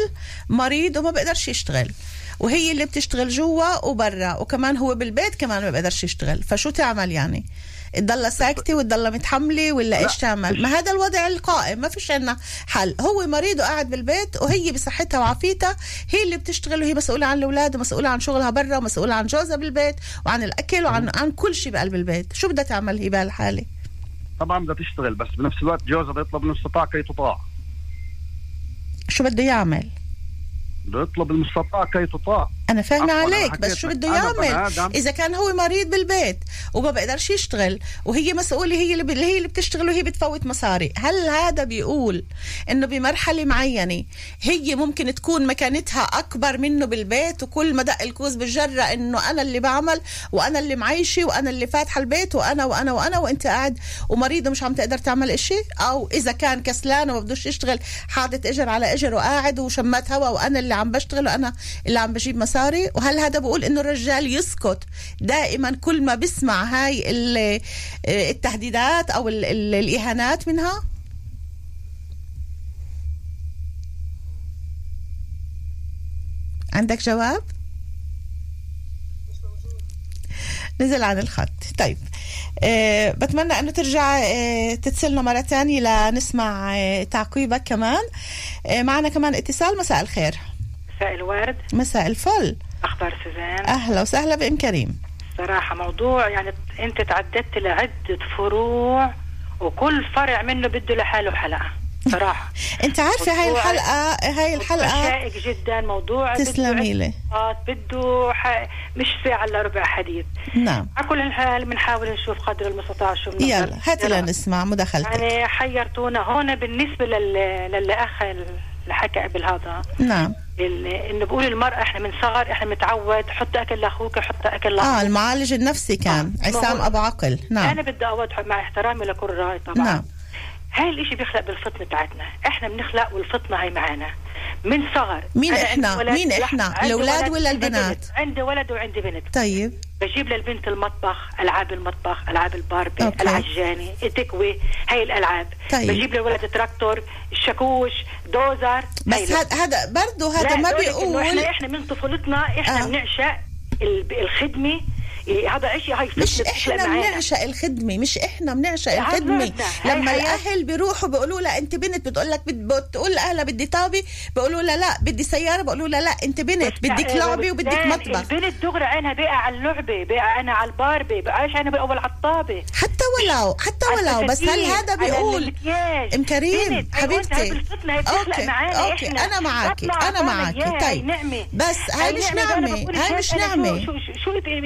Speaker 4: مريض وما بيقدرش يشتغل وهي اللي بتشتغل جوا وبرا وكمان هو بالبيت كمان ما بيقدرش يشتغل فشو تعمل يعني؟ تضلها ساكتة وتضلها متحملة ولا إيش تعمل؟ ما هذا الوضع القائم ما فيش عنا حل. هو مريض وقاعد بالبيت وهي بصحتها وعافيتها هي اللي بتشتغل وهي مسؤولة عن الأولاد ومسؤولة عن شغلها برا ومسؤولة عن جوزها بالبيت وعن الأكل وعن عن كل شيء بقلب البيت. شو بدها تعمل هي بهالحالة؟
Speaker 7: طبعا بدها تشتغل بس بنفس الوقت جوزها بده يطلب المستطاع كي تطاع
Speaker 4: شو بده يعمل؟
Speaker 7: بده يطلب المستطاع كي تطاع أنا
Speaker 4: فاهمة
Speaker 7: عليك
Speaker 4: بس شو. بده يعمل. إذا كان هو مريض بالبيت وما بقدرش يشتغل وهي مسؤولة هي اللي هي اللي بتشتغل وهي بتفوت مصاري هل هذا بيقول إنه بمرحلة معينة هي ممكن تكون مكانتها أكبر منه بالبيت وكل ما دق الكوز بالجرة إنه أنا اللي بعمل وأنا اللي معيشة وأنا اللي فاتحة البيت وأنا وأنا وأنا وأنت قاعد ومريض ومش عم تقدر تعمل إشي أو إذا كان كسلان وما بدوش يشتغل حاطط إجر على إجر وقاعد وشمات هوا وأنا اللي عم بشتغل وأنا اللي عم بجيب مصاري وهل هذا بقول إنه الرجال يسكت دائما كل ما بسمع هاي ال- التهديدات أو ال- ال- الإهانات منها؟ عندك جواب؟ نزل عن الخط. طيب. أه بتمنى إنه ترجع أه تتصلنا مرة تانية لنسمع أه تعقيبك كمان. أه معنا كمان اتصال. مساء الخير.
Speaker 8: مساء الورد.
Speaker 4: مساء الفل.
Speaker 8: أخبار سوزان.
Speaker 4: أهلا وسهلا بإم كريم.
Speaker 8: صراحة موضوع يعني أنت تعددت لعدة فروع وكل فرع منه بده لحاله حلقة. صراحة.
Speaker 4: أنت عارفة هاي الحلقة هاي الحلقة
Speaker 8: شائك جدا. موضوع
Speaker 4: تسلمي لي.
Speaker 8: بده ح... مش ساعة إلا ربع حديث.
Speaker 4: نعم.
Speaker 8: على كل الحال بنحاول نشوف قدر المستطاع شو بنقدر.
Speaker 4: يلا هاتي. لنسمع مداخلتك.
Speaker 8: يعني حيرتونا هون بالنسبة لل للي اخ اللي حكى قبل هذا
Speaker 4: نعم.
Speaker 8: انه بقول المرأة إحنا من صغر إحنا متعود حط أكل لأخوك حط أكل
Speaker 4: آه
Speaker 8: لاخوك
Speaker 4: المعالج النفسي كان.
Speaker 8: آه.
Speaker 4: عصام أبو عقل. نعم.
Speaker 8: أنا بدي اوضح مع احترامي لكل راي طبعا.
Speaker 4: نعم.
Speaker 8: هاي الإشي بيخلق بالفطنة بتاعتنا. إحنا بنخلق والفطنة هاي معانا. من صغر
Speaker 4: مين
Speaker 8: ولد-
Speaker 4: مين الأولاد
Speaker 8: ولد
Speaker 4: ولا البنات؟
Speaker 8: عندي ولد وعندي بنت.
Speaker 4: طيب.
Speaker 8: بجيب للبنت المطبخ ألعاب المطبخ ألعاب الباربي
Speaker 4: okay.
Speaker 8: العجاني التكوي هاي الألعاب
Speaker 4: طيب.
Speaker 8: بجيب للولد تراكتور الشاكوش دوزر
Speaker 4: بس. هذا هذا برضه هذا ما بيقول
Speaker 8: إحنا إحنا من طفولتنا إحنا
Speaker 4: آه.
Speaker 8: آه. بنعشق ال- الخدمة هذا شيء هاي
Speaker 4: مش
Speaker 8: إحنا.
Speaker 4: بنعشق الخدمه مش إحنا بنعشق الخدمه لما. الاهل بيروحوا بيقولوا لها انت بنت بتقول لك بتقول لاهلها بدي طابه بيقولوا لها لا بدي سياره بيقولوا لها لا انت بنت بدك لعبه وبدك مطبخ
Speaker 8: البنت دغري عينها بقى على اللعبه بقى أنا على الباربي بقاش أنا بالاول على الطابه
Speaker 4: حتى ولو حتى ولو بس هل هذا بيقول. ام كريم حبيبتي
Speaker 8: okay
Speaker 4: okay. أنا
Speaker 8: أطلع أنا هاي
Speaker 4: طيب. بس هاي مش نعمه هاي مش نعمه
Speaker 8: شو شو شو هي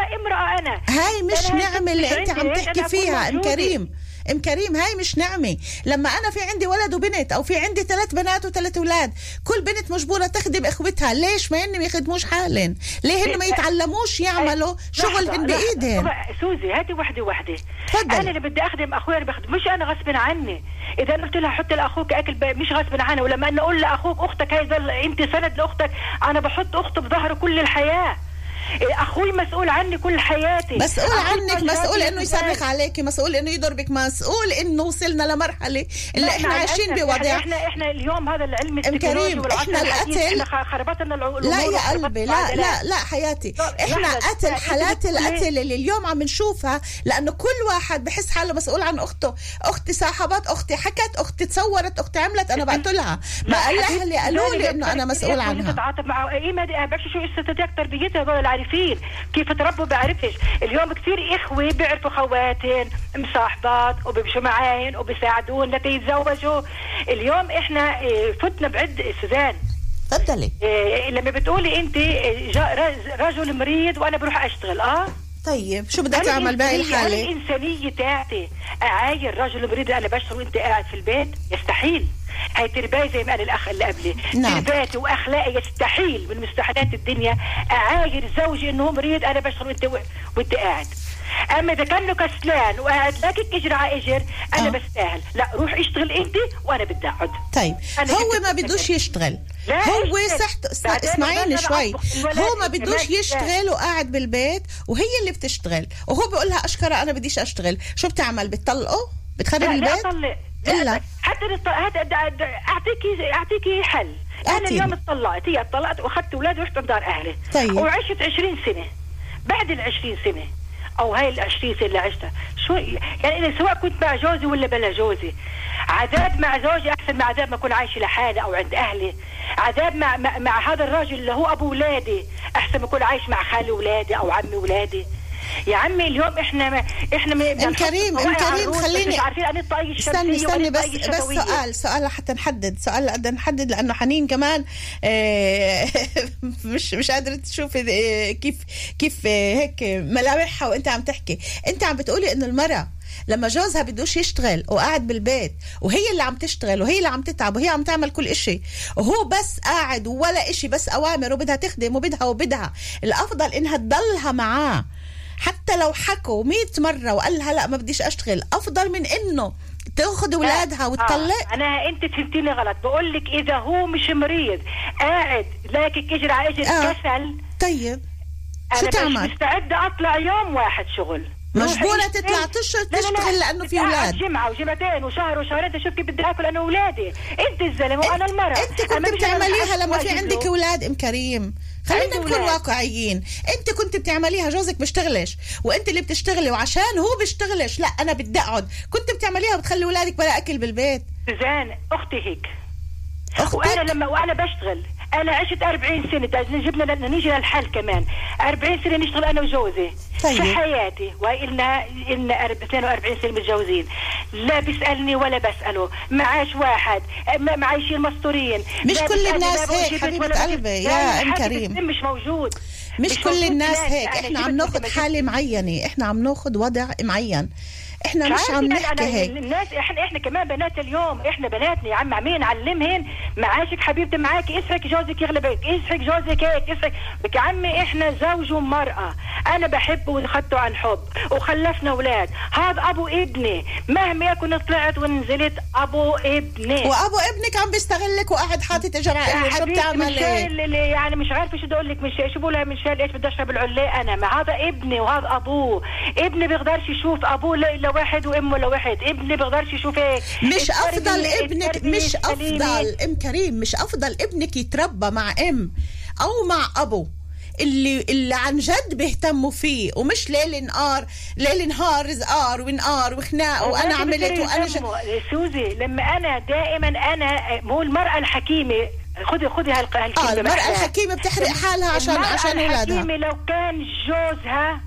Speaker 8: اخلق امرأة أنا.
Speaker 4: هاي مش نعمة اللي
Speaker 8: أنت
Speaker 4: عم تحكي فيها
Speaker 8: إم؟
Speaker 4: كريم. إم كريم هاي مش نعمة. لما أنا في عندي ولد وبنت أو في عندي ثلاث بنات وثلاث أولاد كل بنت مجبورة تخدم إخوتها. ليش؟ ما هن ما يخدموش حالن ليه هن ما يتعلموش يعملوا شغلهن
Speaker 8: لحظة،
Speaker 4: بايدهن
Speaker 8: لحظة. سوزي هاتي وحدة وحدة.
Speaker 4: تفضلي.
Speaker 8: أنا اللي بدي أخدم أخوي أنا بخدم. مش أنا غصب عني. إذا أنا قلت لها حط لأخوك أكل مش غصب عني. ولما أنا أقول لأخوك أختك هاي أنت سند لأختك. أنا بحط أخته بظهره كل الحياة. إيه، أخوي مسؤول عني كل حياتي.
Speaker 4: مسؤول عنك
Speaker 8: مسؤول إنه؟
Speaker 4: يصرخ عليك مسؤول إنه يضربك مسؤول إنه وصلنا لمرحلة اللي
Speaker 8: إحنا
Speaker 4: عايشين بوضع
Speaker 8: إحنا إحنا اليوم هذا العلم التكنولوجي الحديث،
Speaker 4: القتل-
Speaker 8: إحنا خربطنا العقول
Speaker 4: لا يا قلبي لا. لا لا حياتي.
Speaker 8: إحنا
Speaker 4: قتل
Speaker 8: لا،
Speaker 4: حالات القتل اللي اليوم عم نشوفها لأنه كل واحد بحس حاله مسؤول عن أخته. أختي صاحبت أختي حكت أختي تصورت أختي عملت أنا بقتلها ما قال أهلي قالوا لي إنه
Speaker 8: أنا
Speaker 4: مسؤول عنها.
Speaker 8: تتعاطف مع إيه ما بعرفش شو استاتيك تربيتها هذول العارفين كيف تربوا بعرفش. اليوم كثير إخوة بيعرفوا خواتن مصاحبات وبيمشوا معاهن وبيساعدون لتيتزوجوا. اليوم إحنا إيه، فتنا بعد سوزان.
Speaker 4: تفضلي.
Speaker 8: إيه، لما بتقولي أنت رج- رجل مريض وأنا بروح أشتغل. آه.
Speaker 4: طيب شو بدها
Speaker 8: أنا
Speaker 4: تعمل
Speaker 8: الإنسانية-
Speaker 4: الحالة؟
Speaker 8: الإنسانية تاعتي أعاير رجل مريض أنا بشتغل وأنت قاعد في البيت؟ يستحيل. هاي ترباية زي ما قال الأخ اللي قبلي.
Speaker 4: نعم.
Speaker 8: تربايتي وأخلاقي يستحيل من مستحيلات الدنيا. أعاير زوجي إنه هو مريض أنا بشتغل وأنت وأنت قاعد. أما إذا كان كسلان وقاعد لاكك إجر على إجر أنا
Speaker 4: آه.
Speaker 8: بستاهل. لا روح اشتغل أنت وأنا بدي أقعد.
Speaker 4: طيب هو ما. بدوش يشتغل.
Speaker 8: لا،
Speaker 4: هو
Speaker 8: بعدين
Speaker 4: اسمعيني شوي. هو ما بدوش. يشتغل وقاعد بالبيت وهي اللي بتشتغل. وهو بيقول لها أشكرا أنا بديش أشتغل. شو بتعمل؟ بتطلقه؟ بتخرب
Speaker 8: لا لا
Speaker 4: البيت؟
Speaker 8: أطلق. حتى اعطيكي أعطيكي حل. أنا
Speaker 4: أعطيني.
Speaker 8: اليوم اتطلقت هي اتطلقت وأخذت أولادي ورحت دار أهلي.
Speaker 4: طيب.
Speaker 8: وعشت 20 سنة. بعد ال 20 سنة أو هاي ال 20 سنه اللي عشتها. شو يعني سواء كنت مع جوزي ولا بلا جوزي عذاب مع زوجي أحسن من عذاب ما أكون عايشة لحالي أو عند أهلي. عذاب مع, مع, مع هذا الراجل اللي هو أبو اولادي أحسن ما أكون عايش مع خالي اولادي أو عمي اولادي يا عمي اليوم إحنا ما إحنا ما
Speaker 4: ام كريم ام كريم خليني
Speaker 8: مش عارفين عن الطاقية
Speaker 4: استني
Speaker 8: الشمسية
Speaker 4: استني
Speaker 8: ولا
Speaker 4: بس بس. سؤال سؤال لحتى نحدد سؤال لحتى نحدد لأنه حنين كمان آه، مش مش قادرة تشوفي آه، كيف كيف آه، هيك ملامحها وأنت عم تحكي أنت عم بتقولي إنه المرأة لما جوزها بدوش يشتغل وقاعد بالبيت وهي اللي عم تشتغل وهي اللي عم تتعب وهي عم تعمل كل إشي وهو بس قاعد ولا إشي بس أوامر وبدها تخدم وبدها وبدها الأفضل إنها تضلها معاه حتى لو حكوا مئة مرة وقال لها لا ما بديش أشتغل أفضل من إنه تأخذ أولادها وتطلق
Speaker 8: آه. أنا أنت فهمتيني غلط بقول لك إذا هو مش مريض قاعد لاكك اجر على اجر
Speaker 4: آه.
Speaker 8: كسل
Speaker 4: طيب شو
Speaker 8: أنا مش
Speaker 4: تعمل؟
Speaker 8: مستعدة أطلع يوم واحد شغل
Speaker 4: مجبورة
Speaker 8: روحي
Speaker 4: تطلع. تشتغل-
Speaker 8: لا، لا، لا.
Speaker 4: لأنه في أولاد.
Speaker 8: جمعة وجمعتين وشهر وشهرين تشوف كيف بدي آكل أنا واولادي أنت الزلمة وأنا المرأة
Speaker 4: انت كنت بتعمليها لما في عندك. أولاد أم كريم خلينا نكون. واقعيين. أنت كنت بتعمليها جوزك بيشتغلش وأنت اللي بتشتغلي وعشان هو بيشتغلش. لا أنا بدي أقعد. كنت بتعمليها وبتخلي اولادك بلا أكل بالبيت؟
Speaker 8: سوزان أختي هيك. وأنا
Speaker 4: أختك
Speaker 8: لما وأنا بشتغل. أنا عشت 40 سنة جبنا نيجي للحل كمان. 40 سنة نشتغل أنا وجوزي.
Speaker 4: طيب.
Speaker 8: في حياتي؟ وإلنا إلنا 42 سنة متجوزين. لا بيسألني ولا بسأله. معاش واحد. ما- معايشين مستورين.
Speaker 4: مش كل الناس هيك
Speaker 8: ولا
Speaker 4: قلبي،. يا
Speaker 8: حد
Speaker 4: كريم.
Speaker 8: مش موجود.
Speaker 4: مش كل
Speaker 8: موجود
Speaker 4: الناس.
Speaker 8: ناس.
Speaker 4: هيك
Speaker 8: إحنا
Speaker 4: عم ناخد
Speaker 8: لما
Speaker 4: حالة معينة إحنا عم ناخد وضع معين. إحنا مش عم نحكي هيك.
Speaker 8: الناس إحنا إحنا كمان بنات اليوم إحنا بناتنا يا عم عمين نعلمهن معاشك حبيبتي معاك. اسحك جوزك يغلبك اسحك جوزك هيك اسحك بك يا عمي إحنا زوج ومرأة. أنا بحبه واخدته عن حب وخلفنا أولاد. هذا أبو ابني. مهما يكن طلعت ونزلت أبو ابني.
Speaker 4: وأبو ابنك عم بيستغلك وقاعد حاطط اجر على شو بتعمل
Speaker 8: إيه يعني مش عارفة شو بدي أقول لك مش شو بقولها من شان إيش بدي أشرب العلاه أنا؟ ما هذا ابني وهذا أبوه. ابني بيقدرش يشوف أبوه لا الا واحد وامه لواحد ابني بيقدرش يشوف هيك
Speaker 4: مش أفضل ابنك مش. أفضل إم كريم مش أفضل ابنك يتربى مع إم أو مع أبو. اللي اللي عن جد بيهتموا فيه ومش ليل نهار ليل نهار زقار ونقار وخناق
Speaker 8: وأنا
Speaker 4: عملت وأنا ج...
Speaker 8: يهمه. سوزي لما أنا دائما أنا مو المرأة الحكيمة. خذي خذي هالق- هالكلمة
Speaker 4: آه المرأة
Speaker 8: بحلها.
Speaker 4: الحكيمة بتحرق حالها عشان عشان اولادها
Speaker 8: الحكيمة لو كان جوزها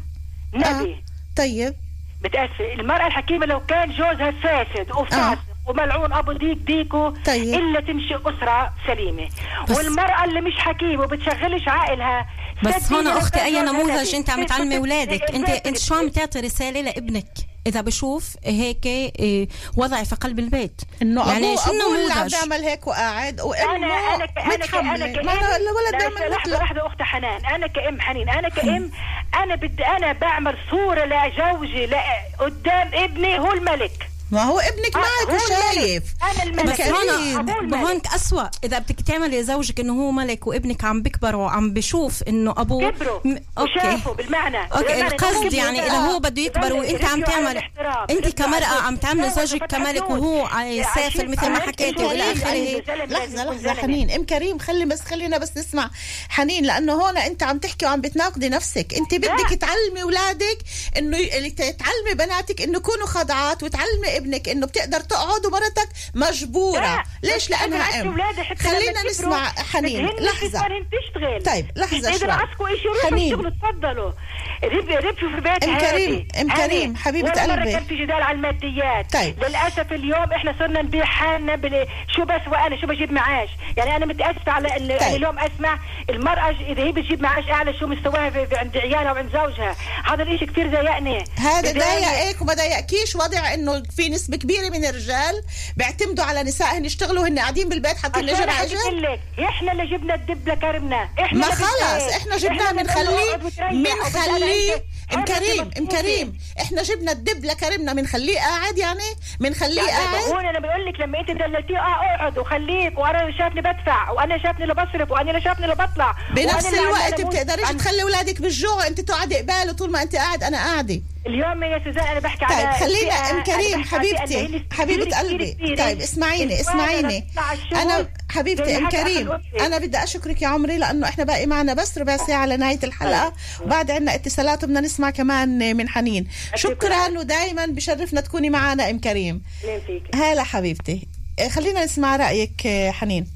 Speaker 8: نبي.
Speaker 4: طيب.
Speaker 8: بتأسف المرأة الحكيمة لو كان جوزها فاسد وفاسد وملعون أبو ديك ديكو
Speaker 4: طيب.
Speaker 8: إلا تمشي أسرة سليمة.
Speaker 3: بس-
Speaker 8: والمرأة اللي مش حكيمة وبتشغلش عائلها
Speaker 3: بس هون أختي
Speaker 8: أي
Speaker 3: نموذج. أنت عم تعلمي اولادك أنت إنت شو عم تعطي رسالة لابنك؟ إذا بشوف هيك إيه، وضع في قلب البيت.
Speaker 4: إنه
Speaker 3: يعني شو
Speaker 4: عم
Speaker 3: النموذج
Speaker 4: بيعمل هيك وقاعد
Speaker 8: أنا
Speaker 4: وامه
Speaker 8: أنا أنا ك- أنا
Speaker 4: ما أنا الولد دائما
Speaker 8: لحظه لحظة اخت حنان. أنا كأم حنين. أنا كأم أنا بدي أنا بعمل صورة لزوجي لا قدام ابني هو الملك.
Speaker 4: ما هو ابنك
Speaker 8: آه،
Speaker 4: معك. وشايف
Speaker 8: أنا الملك
Speaker 3: بس. هون. هون أسوأ إذا بدك تعملي زوجك إنه هو ملك وابنك عم بكبر وعم بشوف إنه أبوه
Speaker 8: كبروا
Speaker 3: م-
Speaker 8: وشافوا بالمعنى أوكي
Speaker 3: القصد يعني. إذا هو بده يكبر وأنت عم تعمل.
Speaker 8: أنت
Speaker 3: كمرأة عم تعملي. زوجك كملك. وهو سافل مثل ما حكيتي والى
Speaker 8: آخره
Speaker 4: لحظة لحظة حنين إم كريم خلي بس خلينا بس نسمع حنين لأنه هون أنت عم تحكي وعم بتناقضي نفسك أنت بدك. تعلمي أولادك إنه تعلمي بناتك إنه يكونوا خضعات وتعلمي ابنك إنه بتقدر تقعد ومرتك مجبورة
Speaker 8: لا.
Speaker 4: ليش
Speaker 8: لأنها أم
Speaker 4: خلينا نسمع حنين
Speaker 8: صارن تشتغل
Speaker 4: طيب، لحظة
Speaker 8: إذا
Speaker 4: شوي. حنين.
Speaker 8: تفضلوا رب ربشوا في بيت هادي.
Speaker 4: كريم،
Speaker 8: هادي.
Speaker 4: كريم،
Speaker 8: مرة
Speaker 4: قلبي.
Speaker 8: كان في جدال على الماديات
Speaker 4: طيب.
Speaker 8: للأسف اليوم إحنا صرنا نبيع حالنا. شو بس وأنا شو بجيب معاش يعني أنا متأسفة على ان
Speaker 4: طيب.
Speaker 8: اليوم أسمع المرأة إذا هي بتجيب معاش أعلى شو مستواها في... عند عيالها وعند زوجها هذا الإشي كثير ضايقني
Speaker 4: هذا. ضايقك وما ضايقكيش وضع إنه في نسبة كبيرة من الرجال بيعتمدوا على نسائهم يشتغلوا هن قاعدين بالبيت حاطين اجر على اجر
Speaker 8: إحنا اللي جبنا الدب لكرمنا. إحنا
Speaker 4: ما خلص
Speaker 8: بدنا-
Speaker 4: إحنا جبناه بنخليه بنخليه ام كريم ام. كريم. إحنا جبنا الدب لكرمنا بنخليه قاعد يعني بنخليه قاعد.
Speaker 8: هون أنا بقول لك لما أنت دللتيه آه أقعد وخليك وأنا شافني بدفع وأنا شافني اللي بصرف وأنا اللي شافني اللي بطلع
Speaker 4: بنفس الوقت بتقدريش تخلي أولادك بالجوع أنت تقعدي قباله طول ما أنت قاعد أنا قاعدة.
Speaker 8: اليوم يا سوزان أنا بحكي
Speaker 4: طيب
Speaker 8: على
Speaker 4: خلينا
Speaker 8: أم
Speaker 4: كريم حبيبتي
Speaker 8: حبيبة
Speaker 4: قلبي.
Speaker 8: كتير
Speaker 4: طيب اسمعيني اسمعيني.
Speaker 8: أنا
Speaker 4: حبيبتي
Speaker 8: أم
Speaker 4: كريم. أنا بدي أشكرك يا عمري لأنه إحنا باقي معنا بس ربع ساعة لنهاية الحلقة. وبعد عنا اتصالات وبدنا نسمع كمان من حنين. شكرا ودائما بشرفنا تكوني معنا أم كريم. هلا حبيبتي. خلينا نسمع رأيك حنين.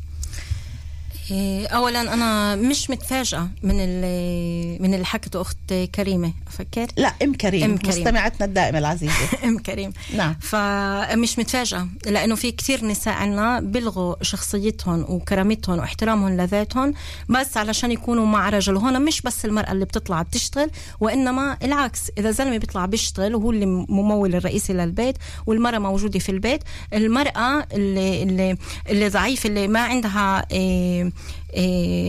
Speaker 3: اولا أنا مش متفاجئة من اللي من اللي حكته أخت كريمة أفكر؟
Speaker 4: لا أم كريم,
Speaker 3: أم كريم.
Speaker 4: مستمعتنا الدائمة العزيزة.
Speaker 3: أم كريم.
Speaker 4: نعم.
Speaker 3: فمش متفاجئة لأنه في كثير نساء عنا بيلغوا شخصيتهم وكرامتهم واحترامهم لذاتهم بس علشان يكونوا مع رجل. وهون مش بس المرأة اللي بتطلع بتشتغل وإنما العكس. إذا زلمة بيطلع بيشتغل وهو اللي ممول الرئيسي للبيت والمرأة موجودة في البيت. المرأة اللي اللي, اللي ضعيفة اللي ما عندها إيه إيه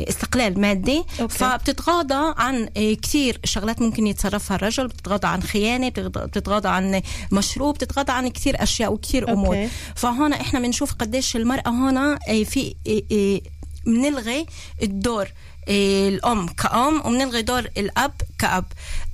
Speaker 3: استقلال مادي.
Speaker 4: okay.
Speaker 3: فبتتغاضى عن إيه كثير شغلات ممكن يتصرفها الرجل بتتغاضى عن خيانة بتتغاضى- عن مشروب بتتغاضى عن كثير أشياء وكثير أمور.
Speaker 4: okay.
Speaker 3: فهون إحنا بنشوف قديش المرأة هون إيه في إيه إيه بنلغي الدور إيه الأم كأم وبنلغي دور الأب كأب.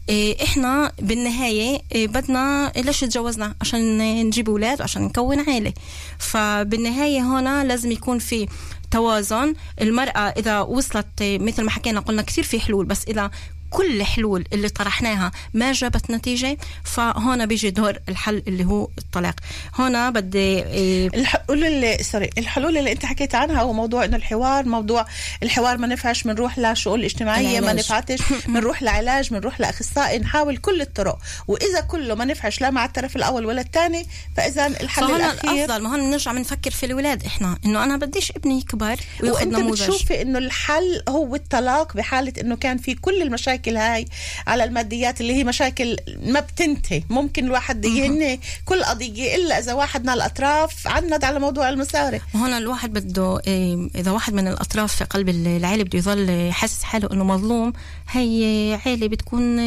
Speaker 3: إيه إحنا بالنهاية إيه بدنا ليش تجوزنا؟ عشان نجيب أولاد وعشان نكون عائله فبالنهاية هون لازم يكون في توازن. المرأة إذا وصلت مثل ما حكينا قلنا كثير في حلول بس إذا كل الحلول اللي طرحناها ما جابت نتيجة فهون بيجي دور الحل اللي هو الطلاق. هون بدي إيه،
Speaker 4: الحلول اللي سوري الحلول اللي انت حكيت عنها هو موضوع إنه الحوار موضوع الحوار ما نفعش بنروح لشؤون الاجتماعية ما. نفعتش بنروح لعلاج بنروح لأخصائي نحاول كل الطرق. وإذا كله ما نفعش لا مع الطرف الأول ولا الثاني فإذا الحل
Speaker 3: فهون
Speaker 4: الأخير
Speaker 3: الأفضل ما هون بنرجع بنفكر في الولاد إحنا إنه أنا بديش ابني يكبر وأنت
Speaker 4: بتشوفي إنه الحل هو الطلاق بحالة إنه كان في كل المشاكل هاي على الماديات اللي هي مشاكل ما بتنتهي. ممكن الواحد يهني كل قضية إلا إذا واحد من الأطراف عند على موضوع المصاري
Speaker 3: وهون الواحد بده إيه، إذا واحد من الأطراف في قلب العيلة بده يظل حاسس حاله إنه مظلوم هي عيلة بتكون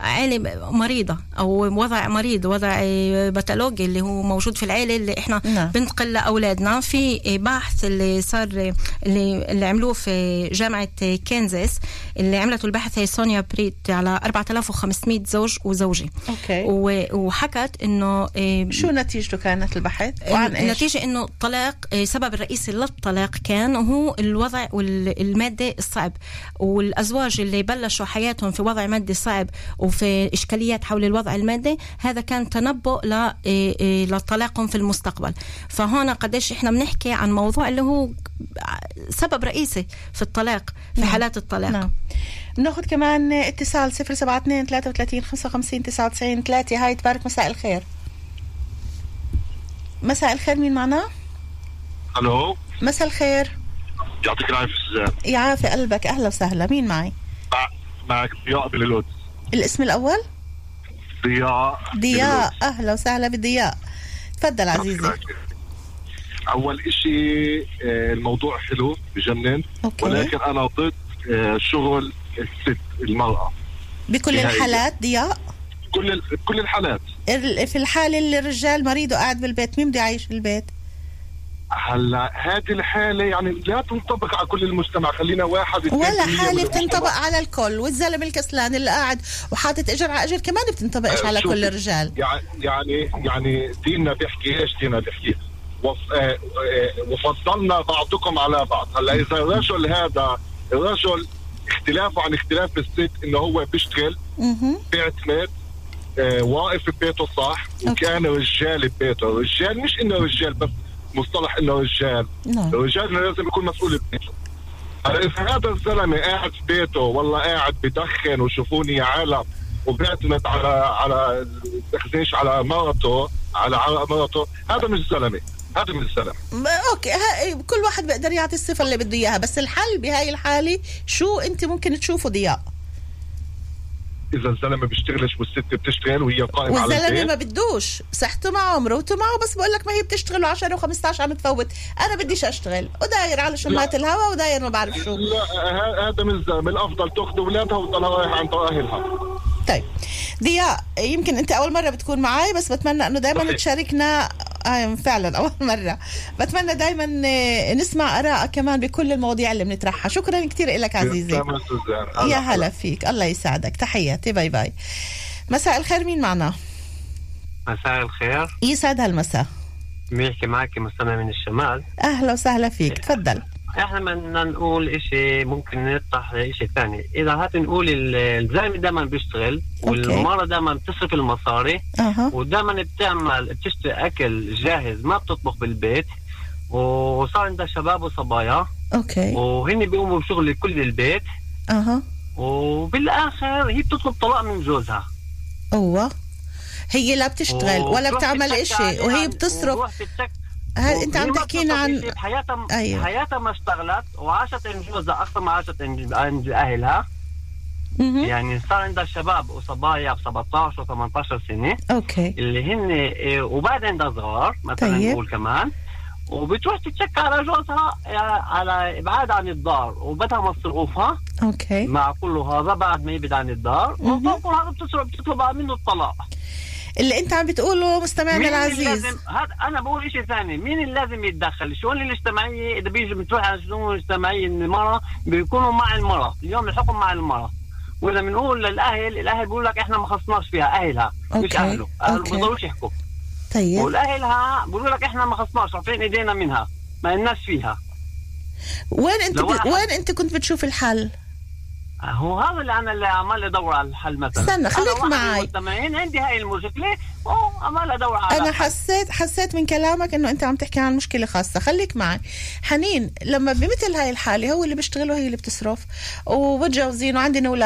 Speaker 3: عيلة مريضة أو وضع مريض وضع إيه، pathology اللي هو موجود في العيلة اللي إحنا
Speaker 4: نعم.
Speaker 3: بنتقل لأولادنا. في بحث اللي صار اللي, اللي عملوه في جامعة كنزاس اللي عملته البحث هي سونيا بريت على 4500 زوج وزوجة. okay. وحكت إنه إيه،
Speaker 4: شو نتيجته كانت البحث؟ وعن إيش؟
Speaker 3: النتيجة إنه الطلاق آه، السبب الرئيسي للطلاق كان هو الوضع والمادة الصعب والأزواج اللي بلشوا حياتهم في وضع مادي صعب وفي إشكاليات حول الوضع المادي هذا كان تنبؤ ل- آه، آه، لطلاقهم في المستقبل. فهون قديش إحنا بنحكي عن موضوع اللي هو سبب رئيسي في الطلاق في
Speaker 4: نعم.
Speaker 3: حالات الطلاق.
Speaker 4: نعم. بناخذ كمان اتصال 072 33 55 99 3 هاي تبارك مساء الخير. مساء الخير مين معنا؟
Speaker 7: ألو؟
Speaker 4: مساء الخير.
Speaker 7: يعطيك العافية سوزان
Speaker 4: يعافي قلبك. أهلا وسهلا. مين معي؟
Speaker 7: معك ضياء باللوت
Speaker 4: الاسم الأول؟
Speaker 7: ضياء.
Speaker 4: ضياء. أهلا وسهلا بضياء. تفضل عزيزي.
Speaker 7: أول إشي آه، الموضوع حلو بجنن.
Speaker 4: okay.
Speaker 7: ولكن أنا ضد آه، شغل الست المرأة.
Speaker 4: بكل. الحالات ضياء؟
Speaker 7: كل كل الحالات.
Speaker 4: ال- في الحالة اللي الرجال مريض وقاعد بالبيت مين بده يعيش في البيت؟
Speaker 7: هلا هذه الحالة يعني لا تنطبق على كل المجتمع خلينا واحد
Speaker 4: ولا
Speaker 7: من
Speaker 4: بتنطبق. على الكل والزلمة الكسلان اللي قاعد وحاطط اجر على اجر كمان بتنطبقش
Speaker 7: آه،
Speaker 4: على. كل الرجال
Speaker 7: يع- يعني يعني ديننا بيحكي إيش ديننا بيحكي آه، آه، وفضلنا بعضكم على بعض هلا إذا الرجل هذا الرجل اختلافه عن اختلاف الست إنه هو بيشتغل. بيعتمد واقف ببيته صح وكان رجال ببيته الرجال مش إنه رجال بس مصطلح إنه رجال
Speaker 4: نعم.
Speaker 7: الرجال إنه لازم يكون مسؤول هلا إذا هذا الزلمة قاعد في بيته والله قاعد بدخن وشوفوني يا عالم وبيعتمد على على تخزينش على مرته على مرته هذا مش زلمة. هذا مش
Speaker 4: زلمة. أوكي ها كل واحد بيقدر يعطي الصفة اللي بده إياها بس الحل بهاي الحالة شو أنت ممكن تشوفه ضياء؟
Speaker 7: إذا الزلمة بيشتغلش والست بتشتغل وهي قائمة على
Speaker 4: والزلمة ما بدوش. صحته معه مروته معه بس بقول لك ما هي بتشتغل و10 و15 عم تفوت. أنا بديش أشتغل. وداير على شمات الهوا وداير ما بعرف شو.
Speaker 7: لا هذا مش زلمه الأفضل تاخذ أولادها وتضلها رايحه عند أهلها.
Speaker 4: طيب. ضياء يمكن أنت أول مرة بتكون معي بس بتمنى إنه دائما. تشاركنا آه فعلا أول مرة. بتمنى دائما نسمع ارائك كمان بكل المواضيع اللي بنطرحها. شكرا كثير لك عزيزي. يا هلا فيك. الله يساعدك. تحياتي. bye bye. مساء الخير. مين معنا؟
Speaker 9: مساء الخير.
Speaker 4: يسعد هالمساء.
Speaker 9: بيحكي معك؟ مستمع من الشمال.
Speaker 4: أهلا وسهلا فيك. تفضل.
Speaker 9: إحنا بدنا نقول إشي ممكن نفتح إشي ثاني. إذا هات نقول ال- الزلمة دائما بيشتغل والمرة دائما بتصرف المصاري
Speaker 4: أها.
Speaker 9: ودائما بتعمل بتشتري أكل جاهز ما بتطبخ بالبيت وصار عندها شباب وصبايا.
Speaker 4: okay.
Speaker 9: وهن بيقوموا بشغل كل البيت.
Speaker 4: أها.
Speaker 9: وبالآخر هي بتطلب طلاق من جوزها.
Speaker 4: أوه. هي لا بتشتغل ولا بتعمل
Speaker 9: إشي
Speaker 4: وهي بتصرف. هل أنت عم تحكينا عن
Speaker 9: إشي بحياتها
Speaker 4: أيوة.
Speaker 9: حياتها ما اشتغلت وعاشت عند جوزها أكثر ما عاشت عند
Speaker 4: أهلها.
Speaker 9: يعني صار عندها شباب وصبايا ب 17 و18 سنة
Speaker 4: okay
Speaker 9: اللي هن إيه، وبعد عندها صغار مثلا
Speaker 4: طيب.
Speaker 9: نقول كمان وبتروح تتشك على جوزها على ابعاد عن الدار وبدها مصروفها
Speaker 4: okay
Speaker 9: مع كل هذا بعد ما يبعد عن الدار. وفوق هذا بتطلب منه الطلاق
Speaker 4: اللي انت عم بتقوله مستمعنا العزيز
Speaker 9: هذا أنا بقول شيء ثاني. مين اللي لازم يتدخل؟ الشؤون الاجتماعيه إذا بيجي بتروح على الشؤون الاجتماعيه المراه بيكونوا مع المراه اليوم الحكم مع المراه وإذا بنقول للاهل الأهل بيقول لك إحنا ما خصناش فيها. أهلها مش
Speaker 4: okay.
Speaker 9: أهله. اهله
Speaker 4: okay.
Speaker 9: بيقدروش يحكوا.
Speaker 4: طيب.
Speaker 9: والأهلها بيقولوا لك إحنا ما خصناش رافعين إيدينا منها. ما لناش فيها.
Speaker 4: وين انت ب... وين انت كنت بتشوف الحل؟
Speaker 9: هو هذا اللي أنا اللي عمال أدور على الحل مثلا.
Speaker 4: استنى، خليك معي.
Speaker 9: المستمعين عندي هاي المشكلة. وعمال أدور على أنا.
Speaker 4: حسيت حسيت من كلامك إنه أنت عم تحكي عن مشكلة خاصة. خليك معي. حنين لما بمثل هاي الحالة هو اللي بيشتغل وهي اللي بتصرف. ومتجوزين وعندنا أولاد.